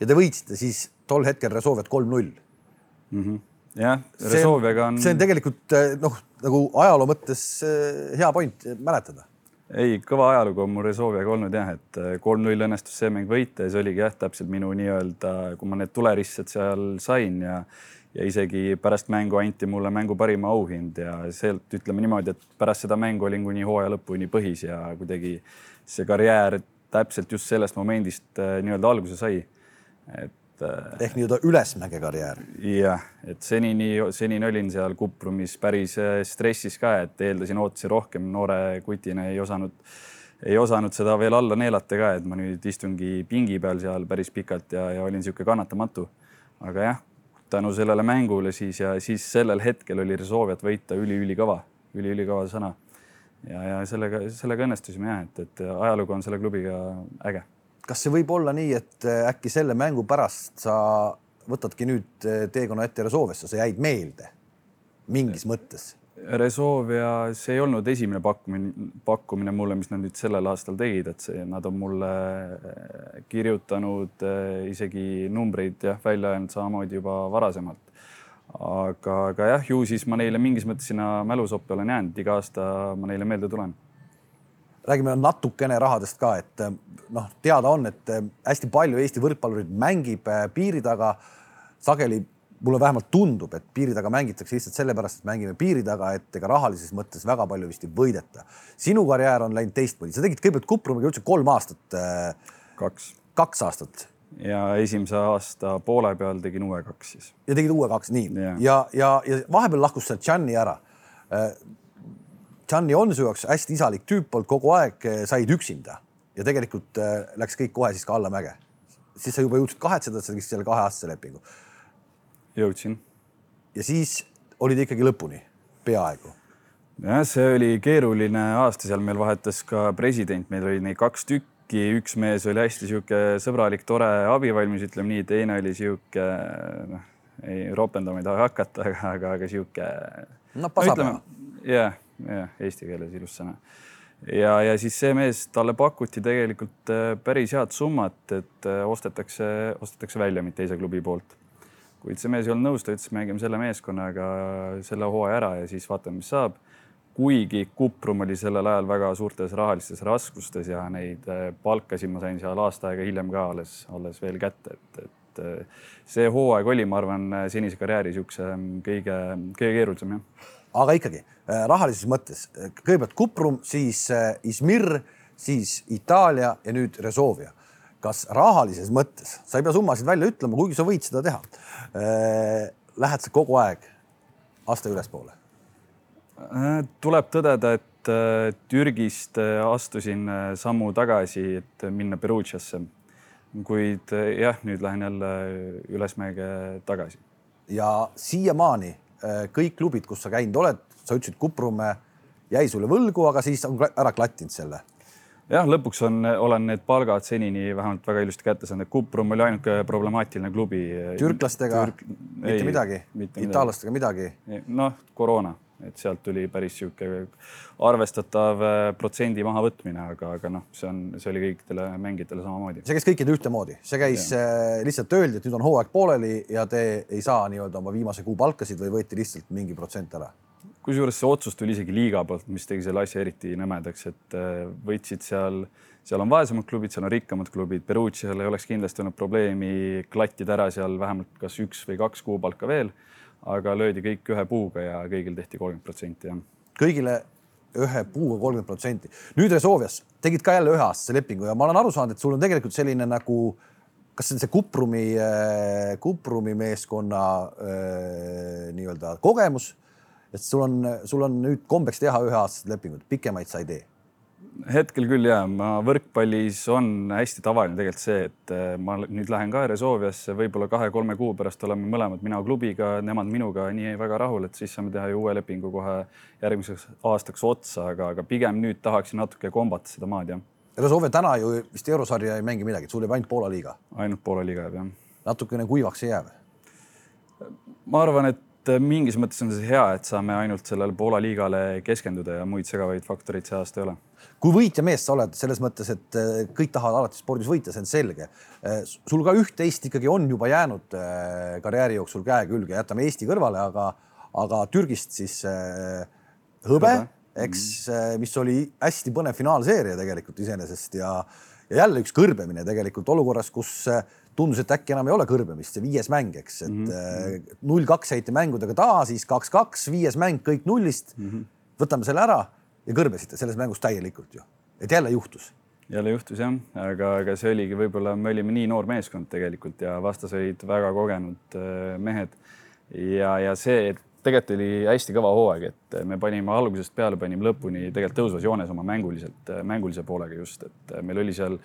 ja te võitsite siis tol hetkel Resolvet kolm-null mm -hmm.. Jah, Resolvega on. see on tegelikult äh, noh, nagu ajaloo mõttes äh, hea point mäletada. ei, kõva ajalugu on mul Resolviga olnud jah, et kolm-null õnnestus see mäng võita ja see oligi jah, täpselt minu nii-öelda, kui ma need tuleristsed seal sain ja ja isegi pärast mängu anti mulle mängu parima auhind ja sealt ütleme niimoodi, et pärast seda mängu olin kuni hooaja lõpuni põhis ja kuidagi see karjäär täpselt just sellest momendist nii-öelda alguse sai. et äh, ehk nii-öelda ülesmäge karjäär. jah, et senini, senini olin seal Kuprumis päris äh, stressis ka, et eeldasin, ootasin rohkem, noore kutina ei osanud ei osanud seda veel alla neelata ka, et ma nüüd istungi pingi peal seal päris pikalt ja, ja olin niisugune kannatamatu. aga jah, tänu sellele mängule siis ja siis sellel hetkel oli Resolvet võita üliülikõva, üliülikõva sõna. ja, ja sellega, sellega õnnestusime jah, et, et ajalugu on selle klubiga äge. Kas see võib olla nii, et äh, äkki selle mängu pärast sa võtadki nüüd äh, teekonna ette Resolvesse, sa jäid meelde mingis mõttes? Resovia, see ei olnud esimene pakkumine, pakkumine mulle, mis nad nüüd sellel aastal tegid, et see, nad on mulle eh, kirjutanud isegi numbreid jah, välja öelnud samamoodi juba varasemalt. aga, aga jah, ju siis ma neile mingis mõttes sinna mälusoppi olen jäänud, iga aasta ma neile meelde tulen. Räägime natukene rahadest ka, et noh, teada on, et hästi palju Eesti võrkpallureid mängib piiri taga sageli mulle vähemalt tundub, et piiri taga mängitakse lihtsalt sellepärast, et mängime piiri taga, et ega rahalises mõttes väga palju vist ei võideta. sinu karjäär on läinud teistmoodi, sa tegid kõigepealt Kuprumiga üldse kolm aastat. Kaks. kaks aastat. ja esimese aasta poole peal tegin uue kaks siis. ja tegid uue kaks, nii yeah. ja, ja, ja vahepeal lahkus sealt Gianni ära. Gianni on su jaoks hästi isalik tüüp olnud kogu aeg, äh, said üksinda ja tegelikult läks kõik kohe siis ka allamäge. siis sa juba jõudsid kahetseda, et sa tegid selle kaheaastase lepingu jõudsin. ja siis olid ikkagi lõpuni, peaaegu. jah, see oli keeruline aasta, seal meil vahetas ka president, meil oli neid kaks tükki, üks mees oli hästi sihuke sõbralik, tore, abivalmis, ütleme nii, teine oli sihuke noh, ei ropendama ei taha hakata, aga, aga, aga sihuke. no pasapea. jah, jah, eesti keeles ilus sõna ja, ja siis see mees, talle pakuti tegelikult äh, päris head summat, et äh, ostetakse, ostetakse välja mind teise klubi poolt kuid see mees ei olnud nõus, ta ütles, mängime selle meeskonnaga selle hooaja ära ja siis vaatame, mis saab. kuigi Kuprum oli sellel ajal väga suurtes rahalistes raskustes ja neid äh, palkasid ma sain seal aasta aega hiljem ka alles, alles veel kätte, et, et see hooaeg oli, ma arvan, senise karjääri niisuguse mm, kõige, kõige keerulisem jah. Aga ikkagi äh, rahalises mõttes kõigepealt Kuprum, siis Izmir, siis Itaalia ja nüüd Resovia kas rahalises mõttes, sa ei pea summasid välja ütlema, kuigi sa võid seda teha. Äh, lähed sa kogu aeg aste ülespoole? Äh, tuleb tõdeda, et äh, Türgist astusin sammu tagasi, et minna Perugiasse. kuid jah, nüüd lähen jälle ülesmäge tagasi. ja siiamaani kõik klubid, kus sa käinud oled, sa ütlesid, Kuprum jäi sulle võlgu, aga siis on ära klattinud selle jah, lõpuks on, olen need palgad senini vähemalt väga ilusti kätte saanud, et Kuprum oli ainuke problemaatiline klubi. türklastega Türk... mitte ei, midagi, itaallastega midagi? noh, koroona, et sealt tuli päris niisugune arvestatav äh, protsendi mahavõtmine, aga, aga noh, see on, see oli kõikidele mängijatele samamoodi. see käis kõikidel ühtemoodi, see käis ja. Äh, lihtsalt öeldi, et nüüd on hooaeg pooleli ja te ei saa nii-öelda oma viimase kuu palkasid või võeti lihtsalt mingi protsent ära kusjuures see otsus tuli isegi liiga poolt, mis tegi selle asja eriti nõmedaks, et äh, võtsid seal, seal on vaesemad klubid, seal on rikkamad klubid, Perugial ei oleks kindlasti olnud probleemi klattida ära seal vähemalt kas üks või kaks kuupalka veel, aga löödi kõik ühe puuga ja kõigil tehti kolmkümmend protsenti, jah. kõigile ühe puuga kolmkümmend protsenti. nüüd Resolvias tegid ka jälle üheaastase lepingu ja ma olen aru saanud, et sul on tegelikult selline nagu kas see on see Kuprumi, äh, Kuprumi meeskonna äh, nii-öelda kogemus et sul on, sul on nüüd kombeks teha üheaastased lepingud, pikemaid sa ei tee? Hetkel küll ja ma võrkpallis on hästi tavaline tegelikult see, et äh, ma nüüd lähen ka Resolviasse, võib-olla kahe-kolme kuu pärast oleme mõlemad mina klubiga, nemad minuga nii väga rahul, et siis saame teha ju uue lepingu kohe järgmiseks aastaks otsa, aga, aga pigem nüüd tahaksin natuke kombata seda maad jah. Resolve täna ju vist eurosarja ei mängi midagi, sul jääb ainult Poola liiga. ainult Poola liiga jääb jah. natukene kuivaks ei jää või? ma arvan, et mingis mõttes on see hea, et saame ainult sellele Poola liigale keskenduda ja muid segavaid faktoreid see aasta ei ole kui võitja mees sa oled selles mõttes, et äh, kõik tahavad alati spordis võita, see on selge. Äh, sul ka üht-teist ikkagi on juba jäänud äh, karjääri jooksul käe külge, jätame Eesti kõrvale, aga, aga Türgist siis hõbe, eks, mis oli hästi põnev finaalseeria tegelikult iseenesest ja, ja jälle üks kõrbemine tegelikult olukorras, kus tundus, et äkki enam ei ole kõrbemist, see viies mäng, eks, et mhm. null-kaks heiti mängudega taha, siis kaks-kaks, viies mäng kõik nullist mm. -hmm. võtame selle ära ja kõrbesite selles mängus täielikult ju, et jälle juhtus. Jälle juhtus jah, aga, aga see oligi võib-olla, me olime nii noor meeskond tegelikult ja vastas olid väga kogenud äh, mehed. ja, ja see tegelikult oli hästi kõva hooaeg, et me panime algusest peale, panime lõpuni tegelikult tõusvas joones oma mänguliselt, mängulise poolega just, et meil oli seal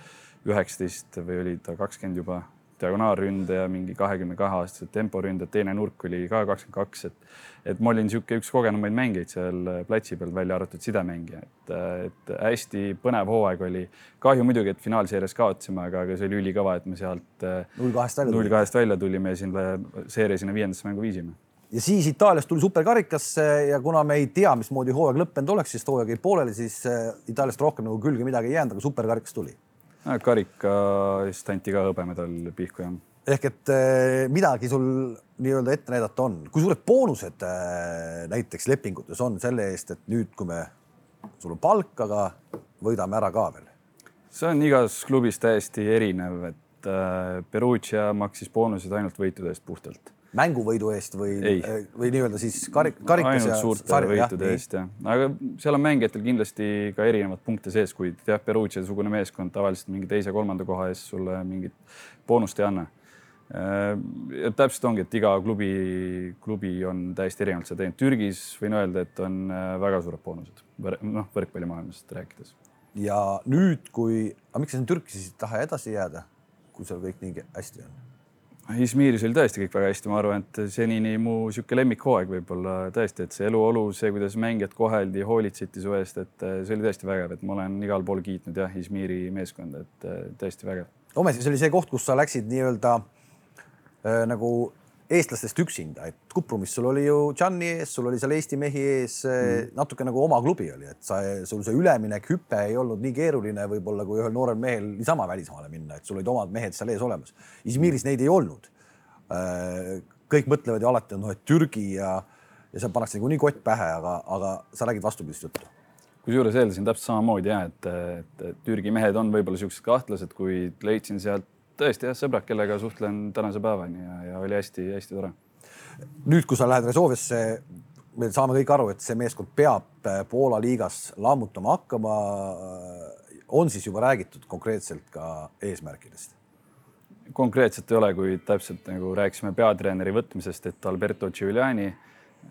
üheksateist või oli ta kakskümmend juba diagonaalründe ja mingi kahekümne kahe aastased temporünded, teine nurk oli ka kakskümmend kaks, et et ma olin niisugune üks kogenumaid mängijaid seal platsi peal, välja arvatud sidemängija, et, et hästi põnev hooaeg oli. kahju muidugi, et finaalseerias kaotasime, aga, aga see oli ülikõva, et me sealt null kahest välja, null kahest välja tulime ja siin seeria sinna viiendasse mängu viisime. Ja siis Itaaliast tuli superkarikasse ja kuna me ei tea, mismoodi hooaeg lõppenud oleks, siis hooaeg jäi pooleli, siis Itaaliast rohkem nagu külge midagi ei jäänud, aga superkarikas tuli karika eest anti ka hõbemedal pihku jah. ehk et eh, midagi sul nii-öelda ette näidata on, kui suured boonused eh, näiteks lepingutes on selle eest, et nüüd, kui me, sul on palk, aga võidame ära ka veel? see on igas klubis täiesti erinev, et eh, Perugia maksis boonused ainult võitude eest puhtalt mänguvõidu eest või, või nii-öelda siis karik, karikas ainult suurte sarja, võitude jah, eest jah, aga seal on mängijatel kindlasti ka erinevad punkte sees, kuid jah, Perugia-sugune meeskond tavaliselt mingi teise-kolmanda koha eest sulle mingit boonust ei anna. Ja täpselt ongi, et iga klubi, klubi on täiesti erinevalt seda teinud. Türgis võin öelda, et on äh, väga suured boonused, noh, võrkpallimaailmast rääkides. ja nüüd, kui, aga miks sa Türki siis ei taha edasi jääda, kui seal kõik nii hästi on? Izmiris oli tõesti kõik väga hästi, ma arvan, et senini mu niisugune lemmikhooaeg võib-olla tõesti, et see eluolu, see, kuidas mängijad koheldi, hoolitseti su eest, et see oli tõesti vägev, et ma olen igal pool kiitnud jah, Izmiri meeskonda, et tõesti vägev. ometi see oli see koht, kus sa läksid nii-öelda äh, nagu eestlastest üksinda, et Kuprumis sul oli ju Gianni ees, sul oli seal Eesti mehi ees mm., natuke nagu oma klubi oli, et sa, sul see üleminek, hüpe ei olnud nii keeruline võib-olla kui ühel noorel mehel niisama välismaale minna, et sul olid omad mehed seal ees olemas. Izmiris neid ei olnud. Äh, kõik mõtlevad ju alati, noh, et Türgi ja, ja seal pannakse niikuinii kott pähe, aga, aga sa räägid vastupidist juttu kusjuures eeldasin täpselt samamoodi ja et, et, et Türgi mehed on võib-olla siuksed kahtlased, kuid leidsin sealt tõesti jah, sõbrad, kellega suhtlen tänase päevani ja, ja oli hästi-hästi tore. nüüd, kui sa lähed Resolvesse, me saame kõik aru, et see meeskond peab äh, Poola liigas lammutama hakkama. on siis juba räägitud konkreetselt ka eesmärkidest? konkreetselt ei ole, kuid täpselt nagu rääkisime peatreeneri võtmisest, et Alberto Giuliani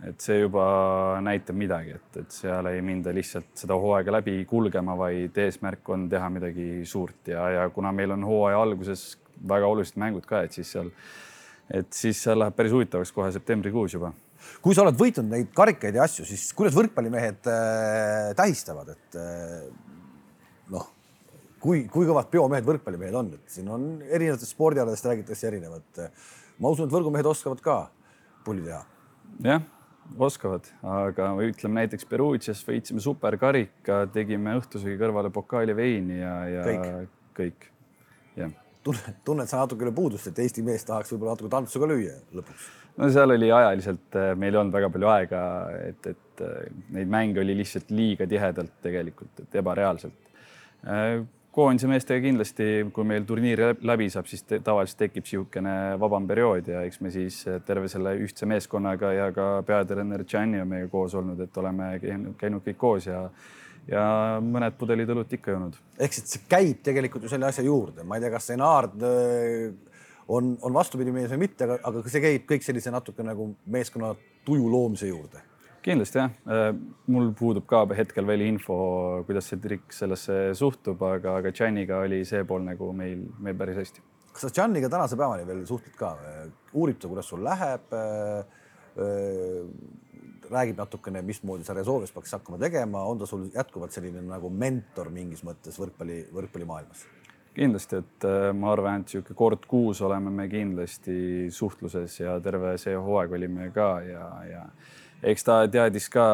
et see juba näitab midagi, et, et seal ei minda lihtsalt seda hooaega läbi kulgema, vaid eesmärk on teha midagi suurt ja, ja kuna meil on hooaja alguses väga olulised mängud ka, et siis seal, et siis seal läheb päris huvitavaks kohe septembrikuus juba. kui sa oled võitnud neid karikaid ja asju, siis kuidas võrkpallimehed äh, tähistavad, et äh, noh, kui, kui kõvad peomehed võrkpallimehed on, et siin on erinevatest spordialadest räägitakse erinevat. ma usun, et võrgumehed oskavad ka pulli teha. jah oskavad, aga ütleme näiteks Perugias võitsime superkarika, tegime õhtusöögi kõrvale pokaali veini ja, ja kõik, kõik., jah. tunned, tunned sa natukene puudust, et Eesti mees tahaks võib-olla natuke tantsu ka lüüa lõpuks? no seal oli ajaliselt, eh, meil ei olnud väga palju aega, et, et eh, neid mänge oli lihtsalt liiga tihedalt tegelikult, et ebareaalselt eh, koondise meestega kindlasti, kui meil turniir läbi saab, siis te, tavaliselt tekib niisugune vabam periood ja eks me siis terve selle ühtse meeskonnaga ja ka peatreener Gianni on meiega koos olnud, et oleme käinud kõik koos ja ja mõned pudelid õlut ikka joonud. ehk siis see käib tegelikult ju selle asja juurde, ma ei tea, kas Enaard äh, on, on vastupidi mees või mitte, aga, aga see käib kõik sellise natuke nagu meeskonna tuju loomise juurde kindlasti jah, mul puudub ka hetkel veel info, kuidas see trikk sellesse suhtub, aga, aga Janiga oli see pool nagu meil, meil päris hästi. kas sa Janiga tänase päevani veel suhtled ka, uurib ta, kuidas sul läheb? räägib natukene, mismoodi sa Resolves peaks hakkama tegema, on ta sul jätkuvalt selline nagu mentor mingis mõttes võrkpalli, võrkpallimaailmas? kindlasti, et ma arvan, et niisugune kord kuus oleme me kindlasti suhtluses ja terve see hooaeg olime ka ja, ja eks ta teadis ka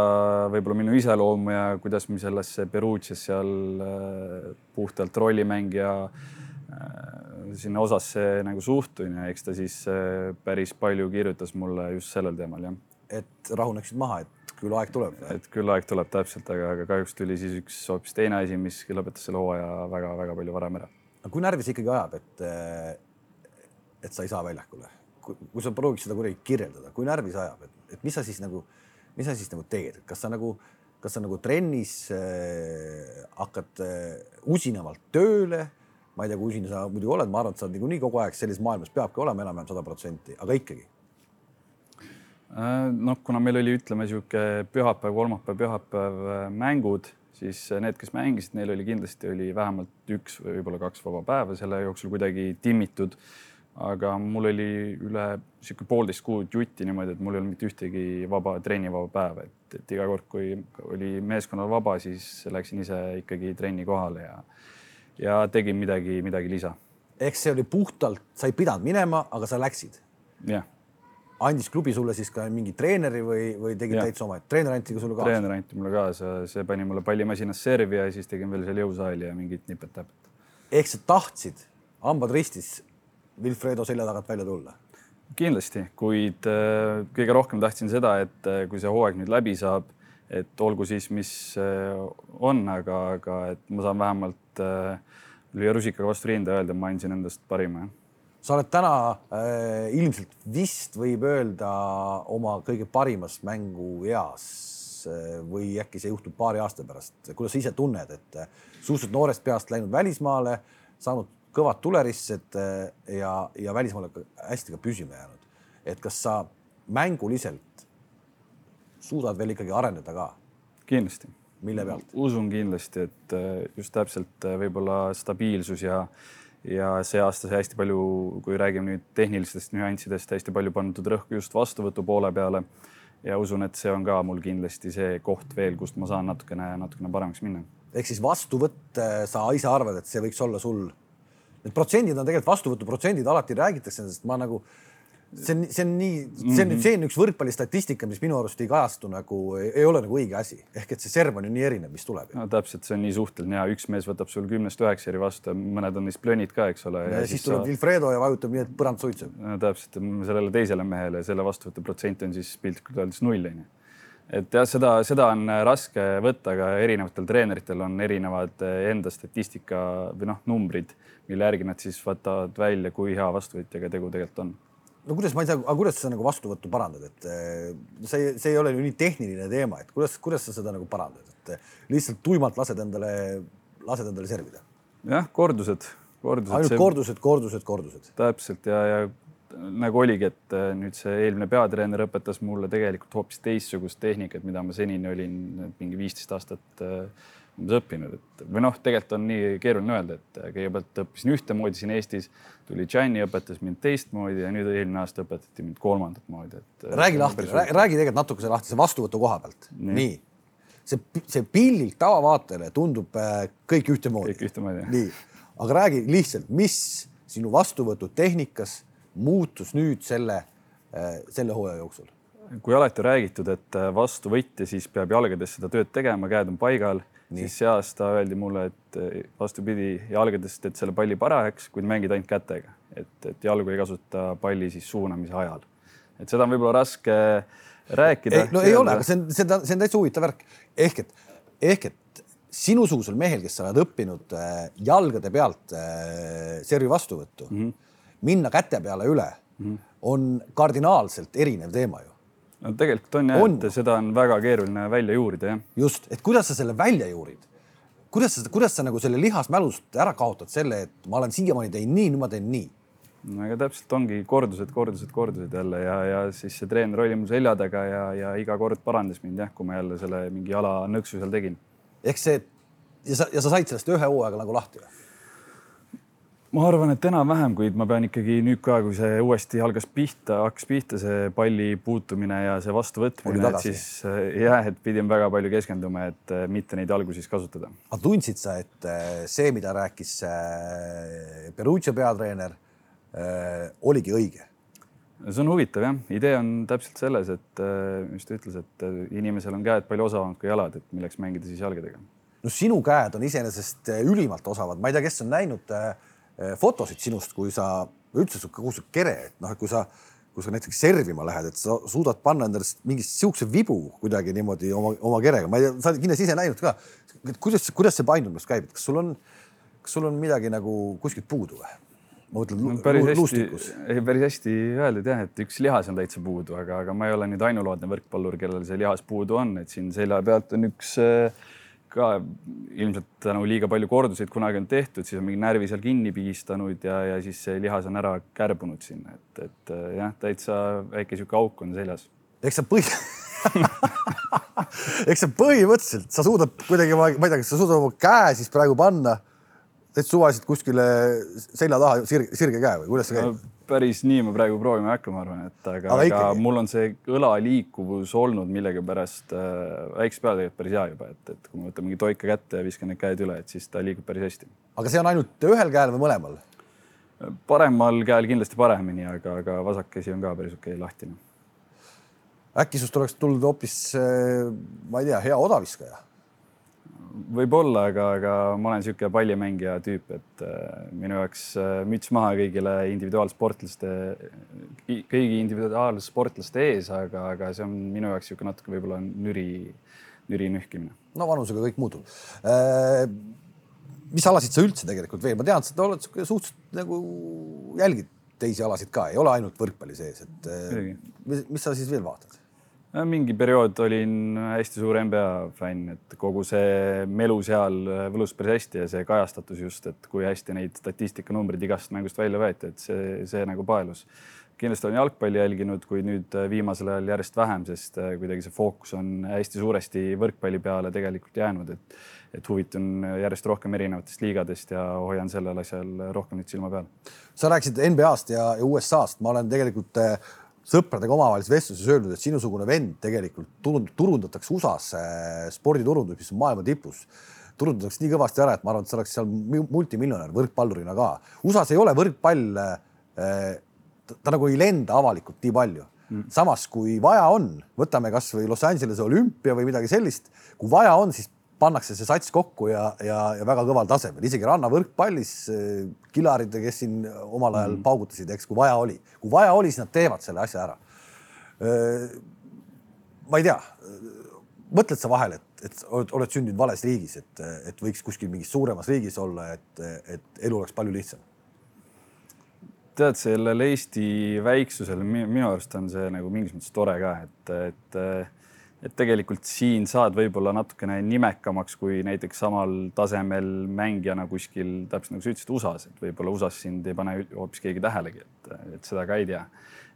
võib-olla minu iseloomu ja kuidas ma sellesse Perugias seal puhtalt rollimängija sinna osasse nagu suhtun ja eks ta siis päris palju kirjutas mulle just sellel teemal jah et rahuneksid maha, et küll aeg tuleb. et küll aeg tuleb täpselt, aga, aga kahjuks tuli siis üks hoopis teine asi, mis lõpetas selle hooaja väga-väga palju varem ära. aga kui närvi see ikkagi ajab, et, et sa ei saa väljakule, kui sa prooviks seda kuidagi kirjeldada, kui närvi see ajab, et, et mis sa siis nagu, mis sa siis nagu teed, kas sa nagu, kas sa nagu trennis äh, hakkad äh, usinamalt tööle? ma ei tea, kui usine sa muidugi oled, ma arvan, et sa oled niikuinii kogu aeg sellises maailmas peabki olema enam-vähem sada protsenti, aga ikkagi Äh, noh, kuna meil oli, ütleme niisugune pühapäev, kolmapäev, pühapäev äh, mängud, siis need, kes mängisid, neil oli kindlasti oli vähemalt üks või võib-olla kaks vaba päeva selle jooksul kuidagi timmitud. Aga mul oli üle niisugune poolteist kuud jutti niimoodi, et mul ei olnud mitte ühtegi vaba trennivaba päeva, et, et iga kord, kui oli meeskonnal vaba, siis läksin ise ikkagi trenni kohale ja ja tegin midagi, midagi lisa. ehk see oli puhtalt, sa ei pidanud minema, aga sa läksid? jah andis klubi sulle siis ka mingi treeneri või, või tegid ja. täitsa oma, treener anti ka sulle kaasa? treener anti mulle kaasa, see pani mulle pallimasinas servi ja siis tegin veel seal jõusaali ja mingit nipet-täpet. ehk sa tahtsid, hambad ristis, Wilfredo selja tagant välja tulla? kindlasti, kuid äh, kõige rohkem tahtsin seda, et äh, kui see hooaeg nüüd läbi saab, et olgu siis, mis äh, on, aga, aga et ma saan vähemalt äh, lüüa rusikaga vastu rinda ja öelda, ma andsin endast parima sa oled täna äh, ilmselt vist võib öelda oma kõige parimas mängueas või äkki see juhtub paari aasta pärast. kuidas sa ise tunned, et suhteliselt noorest peast läinud välismaale, saanud kõvad tuleristsed äh, ja, ja välismaale hästi ka püsima jäänud. et kas sa mänguliselt suudad veel ikkagi areneda ka? kindlasti. mille pealt? usun kindlasti, et äh, just täpselt äh, võib-olla stabiilsus ja ja see aasta sai hästi palju, kui räägime nüüd tehnilistest nüanssidest, hästi palju pandud rõhku just vastuvõtu poole peale. ja usun, et see on ka mul kindlasti see koht veel, kust ma saan natukene, natukene paremaks minna. ehk siis vastuvõtt, sa ise arvad, et see võiks olla sul, need protsendid on tegelikult vastuvõtuprotsendid, alati räägitakse nendest, ma nagu see on, see on nii, see on nüüd, see on üks võrkpallistatistika, mis minu arust ei kajastu nagu, ei ole nagu õige asi. ehk et see serv on ju nii erinev, mis tuleb. no täpselt, see on nii suhteline ja üks mees võtab sul kümnest üheksa eri vastu ja mõned on neist plönid ka, eks ole. ja, ja siis tuleb sa... Wilfredo ja vajutab nii, et põrand suitseb. no täpselt, sellele teisele mehele selle vastuvõtu protsent on siis piltlikult öeldes null onju et jah, seda, seda on raske võtta, aga erinevatel treeneritel on erinevad enda statistika või noh, numbrid, mille järgi nad siis võtavad välja, kui hea vastuvõtjaga tegu tegelikult on no kuidas, ma ei tea, aga kuidas sa nagu vastuvõttu parandad, et eh, see, see ei ole ju nii tehniline teema, et kuidas, kuidas sa seda nagu parandad, et lihtsalt tuimalt lased endale, lased endale servida? jah, kordused, kordused. ainult see... kordused, kordused, kordused. täpselt ja, ja nagu oligi, et eh, nüüd see eelmine peatreener õpetas mulle tegelikult hoopis teistsugust tehnikat, mida ma senini olin mingi viisteist aastat umbes õppinud, et või noh, tegelikult on nii keeruline öelda, et kõigepealt õppisin ühtemoodi siin Eestis, tuli Gianni, õpetas mind teistmoodi ja nüüd eelmine aasta õpetati mind kolmandat moodi, et. räägi lahti, räägi tegelikult natukese lahti see vastuvõtu koha pealt. nii, see, see pillilt tavavaatajale tundub äh, kõik ühtemoodi. kõik ühtemoodi. nii, aga räägi lihtsalt, mis sinu vastuvõtutehnikas muutus nüüd selle, äh, selle hooaja jooksul? kui alati on räägitud, et vastuvõtja siis peab jalgades seda tööd tegema, käed on paigal siis see aasta öeldi mulle, et eh, vastupidi, jalgadest teed selle palli parajaks, kuid mängid ainult kätega, et, et jalgu ei kasuta palli siis suunamise ajal. et seda on võib-olla raske rääkida. no ei ole, aga see on, see on, see on täitsa huvitav värk. ehk et, ehk et sinusugusel mehel, kes sa oled õppinud äh, jalgade pealt äh, servi vastuvõttu mm, -hmm. Minna käte peale üle mm, on kardinaalselt erinev teema ju no tegelikult on jah, et seda on väga keeruline välja juurida, jah. just, et kuidas sa selle välja juurid? kuidas sa, kuidas sa nagu selle lihasmälust ära kaotad selle, et ma olen siiamaani teinud nii, nüüd ma teen nii? no aga täpselt ongi kordused, kordused, kordused jälle ja, ja siis see treener oli mu selja taga ja, ja iga kord parandas mind jah, kui ma jälle selle mingi jala nõksu seal tegin. ehk see ja sa, ja sa said sellest ühe hooaega nagu lahti või? Ma arvan, et enam-vähem, kuid ma pean ikkagi nüüd ka, kui see uuesti algas pihta, hakkas pihta see palli puutumine ja see vastuvõtmine, et siis jah, et pidin väga palju keskenduma, et mitte neid jalgu siis kasutada. aga tundsid sa, et see, mida rääkis Perugia peatreener, oligi õige? see on huvitav jah, idee on täpselt selles, et mis ta ütles, et inimesel on käed palju osavamad kui jalad, et milleks mängida siis jalgadega. no sinu käed on iseenesest ülimalt osavad, ma ei tea, kes on näinud äh, Eh, fotosid sinust, kui sa üldse kogu su kere, et noh, et kui sa, kui sa näiteks servima lähed, et sa suudad panna endale mingi siukse vibu kuidagi niimoodi oma, oma kerega, ma ei tea, sa oled kindlasti ise näinud ka. kuidas, kuidas see paindumine käib, et kas sul on, kas sul on midagi nagu kuskilt puudu või? ma mõtlen no, päris hästi, ei päris hästi öeldud jah, et üks lihas on täitsa puudu, aga, aga ma ei ole nüüd ainulaadne võrkpallur, kellel see lihas puudu on, et siin selja pealt on üks äh, ka ilmselt tänu liiga palju korduseid kunagi on tehtud, siis on mingi närvi seal kinni pigistanud ja, ja siis see lihas on ära kärbunud sinna, et, et äh, jah, täitsa väike sihuke auk on seljas. eks sa põhi *laughs* eks sa põhimõtteliselt, sa suudad kuidagi, ma ei tea, kas sa suudad oma käe siis praegu panna täitsa suvaliselt kuskile selja taha sirge, sirge käe või kuidas see käib no,? Päris nii ma praegu proovima ei hakka, ma arvan, et aga, aga, aga mul on see õla liikuvus olnud millegipärast äh, väikse peale tegelikult päris hea juba, et, et kui ma võtan mingi toika kätte ja viskan need käed üle, et siis ta liigub päris hästi. aga see on ainult ühel käel või mõlemal? paremal käel kindlasti paremini, aga, aga vasak käsi on ka päris okei okay, lahtine. äkki sinust oleks tulnud hoopis, äh, ma ei tea, hea odaviskaja võib-olla, aga, aga ma olen niisugune pallimängija tüüp, et äh, minu jaoks äh, müts maha kõigile individuaalsportlaste, kõigi individuaalsportlaste ees, aga, aga see on minu jaoks niisugune natuke võib-olla nüri, nüri nühkimine. no vanusega kõik muutub äh,. mis alasid sa üldse tegelikult veel, ma tean, sa oled suhteliselt nagu jälgid teisi alasid ka, ei ole ainult võrkpalli sees, et äh, mis, mis sa siis veel vaatad? Mingi periood olin hästi suur NBA fänn, et kogu see melu seal võlus päris hästi ja see kajastatus just, et kui hästi neid statistikanumbreid igast mängust välja võeti, et see, see nagu paelus. kindlasti olen jalgpalli jälginud, kuid nüüd viimasel ajal järjest vähem, sest kuidagi see fookus on hästi suuresti võrkpalli peale tegelikult jäänud, et et huvitun järjest rohkem erinevatest liigadest ja hoian sellel asjal rohkem nüüd silma peal. sa rääkisid NBA-st ja USA-st, ma olen tegelikult äh, sõpradega omavahelises vestluses öelnud, et sinusugune vend tegelikult turund, turundatakse USA-s sporditurundus, mis on maailma tipus. Turundatakse nii kõvasti ära, et ma arvan, et sa oleks seal multimiljonär võrkpallurina ka. USA-s ei ole võrkpall, eh, ta nagu ei lenda avalikult nii palju. Mm.. samas, kui vaja on, võtame kasvõi Los Angelese olümpia või midagi sellist, kui vaja on, siis pannakse see sats kokku ja, ja, ja väga kõval tasemel, isegi rannavõrkpallis äh, kilarid, kes siin omal ajal mm. paugutasid, eks, kui vaja oli, kui vaja oli, siis nad teevad selle asja ära. Äh, ma ei tea, mõtled sa vahel, et, et oled, oled sündinud vales riigis, et, et võiks kuskil mingis suuremas riigis olla, et, et elu oleks palju lihtsam? tead, sellel Eesti väiksusel minu arust on see nagu mingis mõttes tore ka, et, et et tegelikult siin saad võib-olla natukene nimekamaks kui näiteks samal tasemel mängijana kuskil, täpselt nagu sa ütlesid, USA-s, et võib-olla USA-s sind ei pane hoopis keegi tähelegi, et, et seda ka ei tea.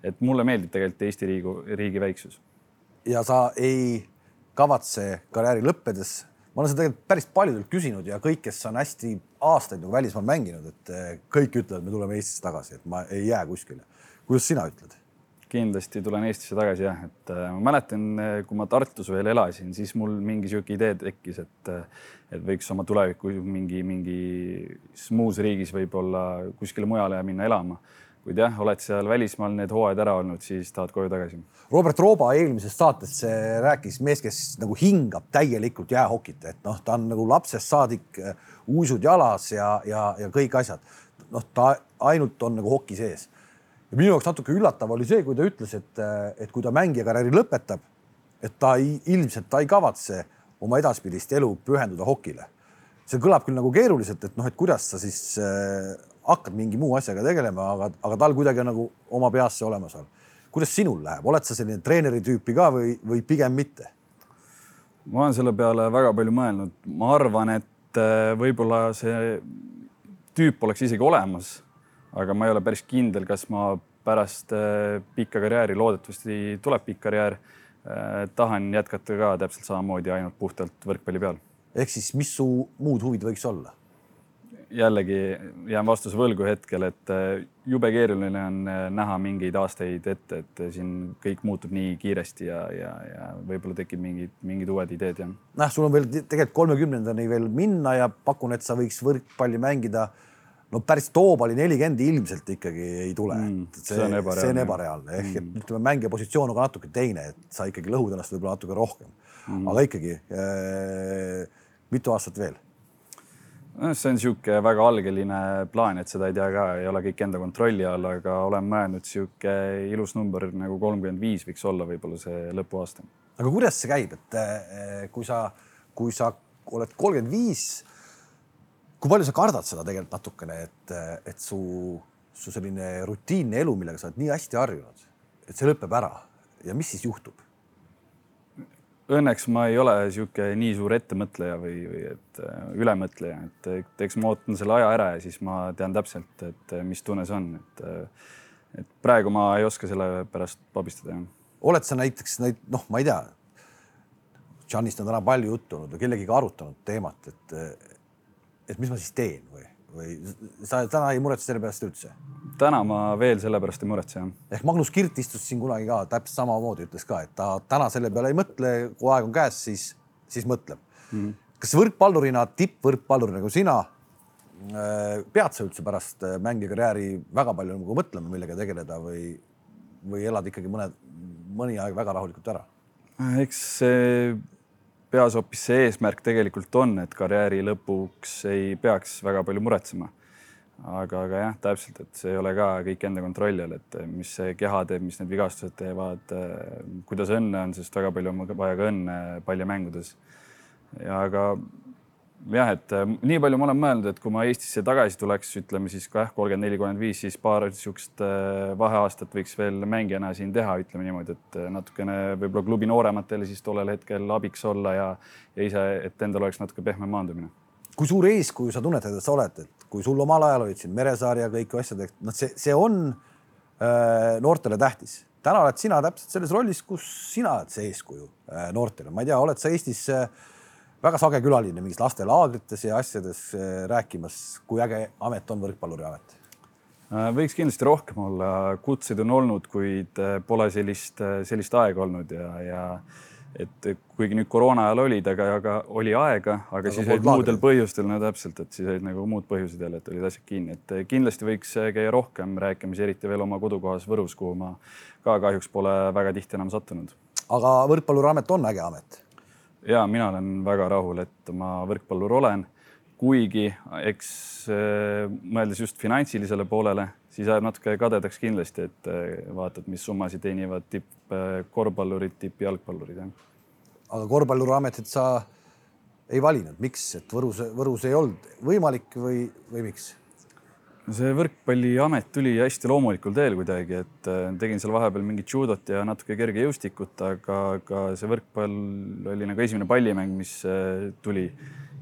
et mulle meeldib tegelikult Eesti riigi, riigi väiksus. ja sa ei kavatse karjääri lõppedes, ma olen seda tegelikult päris paljudelt küsinud ja kõik, kes on hästi aastaid nagu välismaal mänginud, et kõik ütlevad, me tuleme Eestisse tagasi, et ma ei jää kuskile. kuidas sina ütled? Kindlasti tulen Eestisse tagasi jah, et äh, ma mäletan, äh, kui ma Tartus veel elasin, siis mul mingi sihuke idee tekkis, et äh, et võiks oma tulevikku mingi, mingis muus riigis võib-olla kuskile mujale minna elama. kuid jah, oled seal välismaal need hooajad ära olnud, siis tahad koju tagasi. Robert Rooba eelmises saates rääkis mees, kes nagu hingab täielikult jäähokit, et noh, ta on nagu lapsest saadik uisud jalas ja, ja, ja kõik asjad. noh, ta ainult on nagu hoki sees ja minu jaoks natuke üllatav oli see, kui ta ütles, et, et kui ta mängijakarjääri lõpetab, et ta ei, ilmselt ta ei kavatse oma edaspidist elu pühenduda hokile. see kõlab küll nagu keeruliselt, et noh, et kuidas sa siis äh, hakkad mingi muu asjaga tegelema, aga, aga tal kuidagi on nagu oma peas see olemas on. kuidas sinul läheb, oled sa selline treeneri tüüpi ka või, või pigem mitte? ma olen selle peale väga palju mõelnud, ma arvan, et äh, võib-olla see tüüp oleks isegi olemas aga ma ei ole päris kindel, kas ma pärast äh, pikka karjääri, loodetavasti tuleb pikk karjäär, tahan jätkata ka täpselt samamoodi ainult puhtalt võrkpalli peal. ehk siis, mis su muud huvid võiks olla? jällegi jään vastuse võlgu hetkel, et äh, jube keeruline on äh, näha mingeid aastaid ette, et äh, siin kõik muutub nii kiiresti ja, ja, ja võib-olla tekib mingid, mingid uued ideed ja. noh, sul on veel tegelikult kolmekümnendani veel minna ja pakun, et sa võiks võrkpalli mängida. No päris toobali nelikümmend ilmselt ikkagi ei tule mm,. see, see on ebareaalne, see on ebareaalne ehk et mm. ütleme, mängija positsioon on ka natuke teine, et sa ikkagi lõhud ennast võib-olla natuke rohkem mm., aga ikkagi äh, mitu aastat veel noh, see on niisugune väga algeline plaan, et seda ei tea ka, ei ole kõik enda kontrolli all, aga olen mõelnud, niisugune ilus number nagu kolmkümmend viis võiks olla võib-olla see lõpuaasta. aga kuidas see käib, et eh, kui sa, kui sa oled kolmkümmend viis, kui palju sa kardad seda tegelikult natukene, et, et su, su selline rutiinne elu, millega sa oled nii hästi harjunud, et see lõpeb ära ja mis siis juhtub? õnneks ma ei ole niisugune nii suur ettemõtleja või, või et äh, ülemõtleja, et, eks ma ootan selle aja ära ja siis ma tean täpselt, et äh, mis tunne see on, et äh, et praegu ma ei oska selle pärast pabistada. oled sa näiteks neid, noh, ma ei tea, Janist on täna palju juttu olnud või kellegiga arutanud teemat, et et mis ma siis teen või, või sa täna ei muretse selle pärast üldse? täna ma veel selle pärast ei muretse, jah. ehk Magnus Kirt istus siin kunagi ka täpselt samamoodi, ütles ka, et ta täna selle peale ei mõtle, kui aeg on käes, siis, siis mõtleb mm. -hmm. kas võrkpallurina, tippvõrkpallurina nagu sina äh, pead sa üldse pärast äh, mängikarjääri väga palju nagu mõtlema, millega tegeleda või, või elad ikkagi mõned, mõni aeg väga rahulikult ära? eks see peas hoopis see eesmärk tegelikult on, et karjääri lõpuks ei peaks väga palju muretsema aga, aga jah, täpselt, et see ei ole ka kõik enda kontrolli all, et mis see keha teeb, mis need vigastused teevad, kuidas õnne on, sest väga palju on vaja ka õnne paljamängudes. ja aga jah, et nii palju ma olen mõelnud, et kui ma Eestisse tagasi tuleks, ütleme siis jah, kolmkümmend neli, kolmkümmend viis, siis paar niisugust äh, vaheaastat võiks veel mängijana siin teha, ütleme niimoodi, et natukene võib-olla klubi noorematele siis tollel hetkel abiks olla ja, ja ise, et endal oleks natuke pehmem maandumine kui suur eeskuju sa tunnetad, et sa oled, et kui sul omal ajal olid siin Meresaar ja kõik asjad, et noh, see, see on äh, noortele tähtis. täna oled sina täpselt selles rollis, kus sina oled see eeskuju äh, noortele. ma ei tea, oled sa Eestis äh, väga sage külaline mingis lastelaagrites ja asjades äh, rääkimas, kui äge amet on võrkpalluri amet? Äh, võiks kindlasti rohkem olla, kutseid on olnud, kuid äh, pole sellist, sellist aega olnud ja, ja et kuigi nüüd koroona ajal olid, aga, aga oli aega, aga, aga siis olid muudel põhjustel, no täpselt, et siis olid nagu muud põhjused jälle, et olid asjad kinni, et kindlasti võiks käia rohkem rääkimas, eriti veel oma kodukohas Võrus, kuhu ma ka kahjuks pole väga tihti enam sattunud. aga võrkpalluriamet on äge amet? Ja mina olen väga rahul, et ma võrkpallur olen, kuigi eks äh, mõeldes just finantsilisele poolele, siis jääb natuke kadedaks kindlasti, et äh, vaatad, mis summasid teenivad tippkorvpallurid, tippjalgpallurid jah. Aga korvpalluriametit sa ei valinud, miks, et Võrus, Võrus ei olnud võimalik või, või miks? See võrkpalliamet tuli hästi loomulikul teel kuidagi, et äh, tegin seal vahepeal mingit judot ja natuke kergejõustikut, aga, aga see võrkpall oli nagu esimene pallimäng, mis äh, tuli.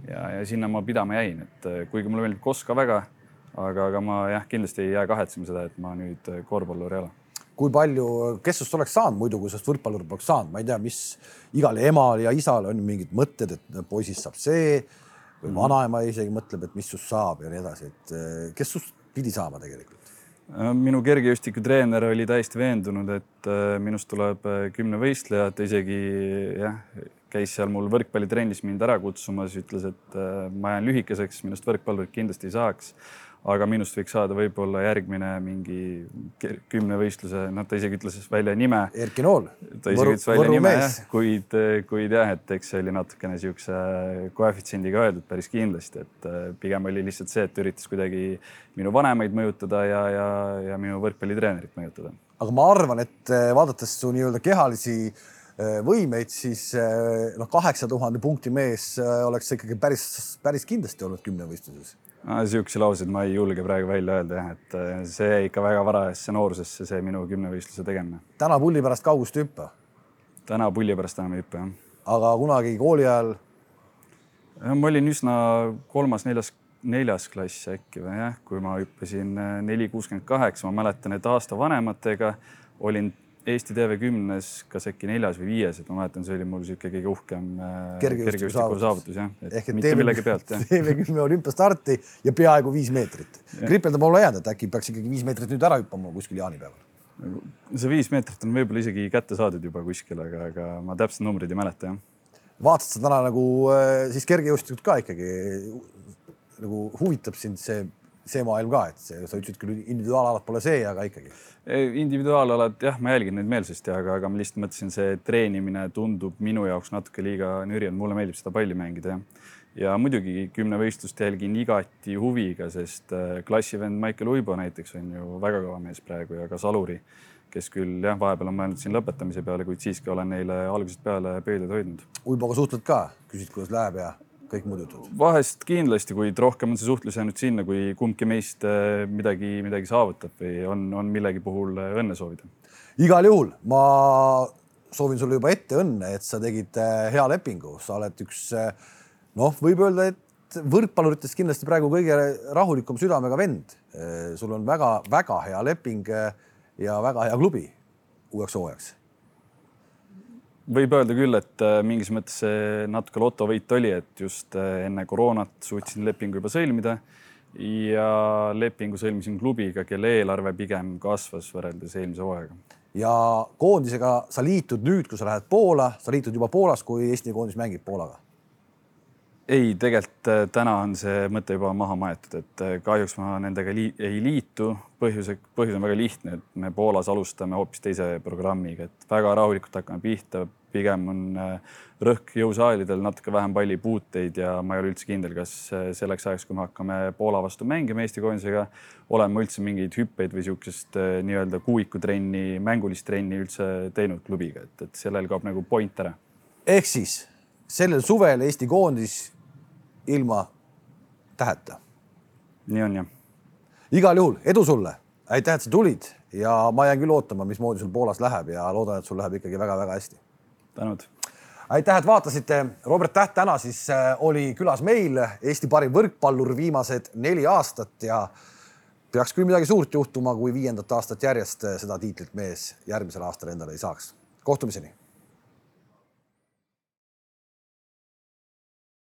Ja, ja sinna ma pidama jäin, et äh, kuigi mulle meeldib Koska väga, aga, aga ma jah, kindlasti ei jää kahetsema seda, et ma nüüd korvpallur ei ole. Kui palju, kes sinust oleks saanud muidu, kui sinust võrkpallur poleks saanud, ma ei tea, mis igale emal ja isal on mingid mõtted, et poisist saab see või mm. vanaema isegi mõtleb, et mis sinust saab ja nii edasi, et eh, kes sinust pidi saama tegelikult? Äh, minu kergejõustikutreener oli täiesti veendunud, et äh, minust tuleb äh, kümnevõistleja, ta isegi jah, käis seal mul võrkpallitrennis mind ära kutsumas, ütles, et ma jään lühikeseks, minust võrkpallurit kindlasti ei saaks aga minust võiks saada võib-olla järgmine mingi kümnevõistluse, noh, ta isegi ütles välja nime. Erki Nool. ta isegi ütles välja nime jah, kuid, kuid jah, et eks see oli natukene niisuguse koefitsiendiga öeldud päris kindlasti, et äh, pigem oli lihtsalt see, et üritas kuidagi minu vanemaid mõjutada ja, ja, ja minu võrkpallitreenerit mõjutada. aga ma arvan, et äh, vaadates su nii-öelda kehalisi äh, võimeid, siis noh, kaheksa tuhande punkti mees oleks ikkagi päris, päris kindlasti olnud kümnevõistluses niisuguseid lauseid ma ei julge praegu välja öelda jah, et äh, see jäi ikka väga varajasse noorusesse, see minu kümnevõistluse tegemine. täna pulli pärast kaugust ei hüppa? täna pulli pärast enam ei hüppa jah. aga kunagi kooli ajal? ma olin üsna kolmas-neljas neljas klass äkki või jah, kui ma hüppasin äh, neli kuuskümmend kaheksa, ma mäletan, et aasta vanematega olin Eesti TV10-s kas äkki neljas või viies, et ma mäletan, see oli mul niisugune kõige uhkem äh, kergejõustiku saavutus jah, ehk et mitte millegi pealt jah. TV10 olümpiastarti ja peaaegu viis meetrit. kripeldab olla jäänud, et äkki peaks ikkagi viis meetrit nüüd ära hüppama kuskil jaanipäeval. see viis meetrit on võib-olla isegi kätte saadud juba kuskil, aga, aga ma täpselt numbreid ei mäleta jah. vaatasid sa täna nagu äh, siis kergejõustikut ka ikkagi nagu huvitab sind see see maailm ka, et see, sa ütlesid küll individuaalalad pole see, aga ikkagi. individuaalalad jah, ma jälgin neid meelsasti, aga, aga ma lihtsalt mõtlesin, see treenimine tundub minu jaoks natuke liiga nürjend, mulle meeldib seda palli mängida ja ja muidugi kümnevõistlust jälgin igati huviga, sest äh, klassivend Maicel Uibo näiteks on ju väga kõva mees praegu ja ka Saluri, kes küll jah, vahepeal on mõelnud siin lõpetamise peale, kuid siiski olen neile algusest peale pöidlaid hoidnud. Uiboga suhtled ka, küsid, kuidas läheb ja kõik muud jutud? vahest kindlasti, kuid rohkem on see suhtlus jäänud sinna, kui kumbki meist äh, midagi, midagi saavutab või on, on millegi puhul äh, õnne soovida. igal juhul ma soovin sulle juba ette õnne, et sa tegid äh, hea lepingu, sa oled üks noh, võib öelda, et võrkpalluritest kindlasti praegu kõige rahulikum südamega vend. sul on väga-väga hea leping ja väga hea klubi uueks hooajaks võib öelda küll, et äh, mingis mõttes see natuke lotovõit oli, et just äh, enne koroonat suutsin lepingu juba sõlmida ja lepingu sõlmisin klubiga, kelle eelarve pigem kasvas võrreldes eelmise hooajaga. ja koondisega sa liitud nüüd, kui sa lähed Poola, sa liitud juba Poolas, kui Eesti koondis mängib Poolaga? Ei, tegelikult äh, täna on see mõte juba maha maetud, et kahjuks ma nendega li ei liitu. põhjuse, põhjus on väga lihtne, et me Poolas alustame hoopis teise programmiga, et väga rahulikult hakkame pihta pigem on äh, rõhk jõusaalidel natuke vähem pallipuuteid ja ma ei ole üldse kindel, kas äh, selleks ajaks, kui me hakkame Poola vastu mängima Eesti koondisega, oleme üldse mingeid hüppeid või niisugust äh, nii-öelda kuuikutrenni, mängulist trenni üldse teinud klubiga, et, et sellel kaob nagu point ära. ehk siis sellel suvel Eesti koondis ilma täheta. nii on jah. igal juhul edu sulle, aitäh, et sa tulid ja ma jään küll ootama, mismoodi sul Poolas läheb ja loodan, et sul läheb ikkagi väga-väga hästi tänud. aitäh, et vaatasite. Robert Täht täna siis äh, oli külas meil, Eesti parim võrkpallur viimased neli aastat ja peaks küll midagi suurt juhtuma, kui viiendat aastat järjest äh, seda tiitlit mees järgmisel aastal endale ei saaks. kohtumiseni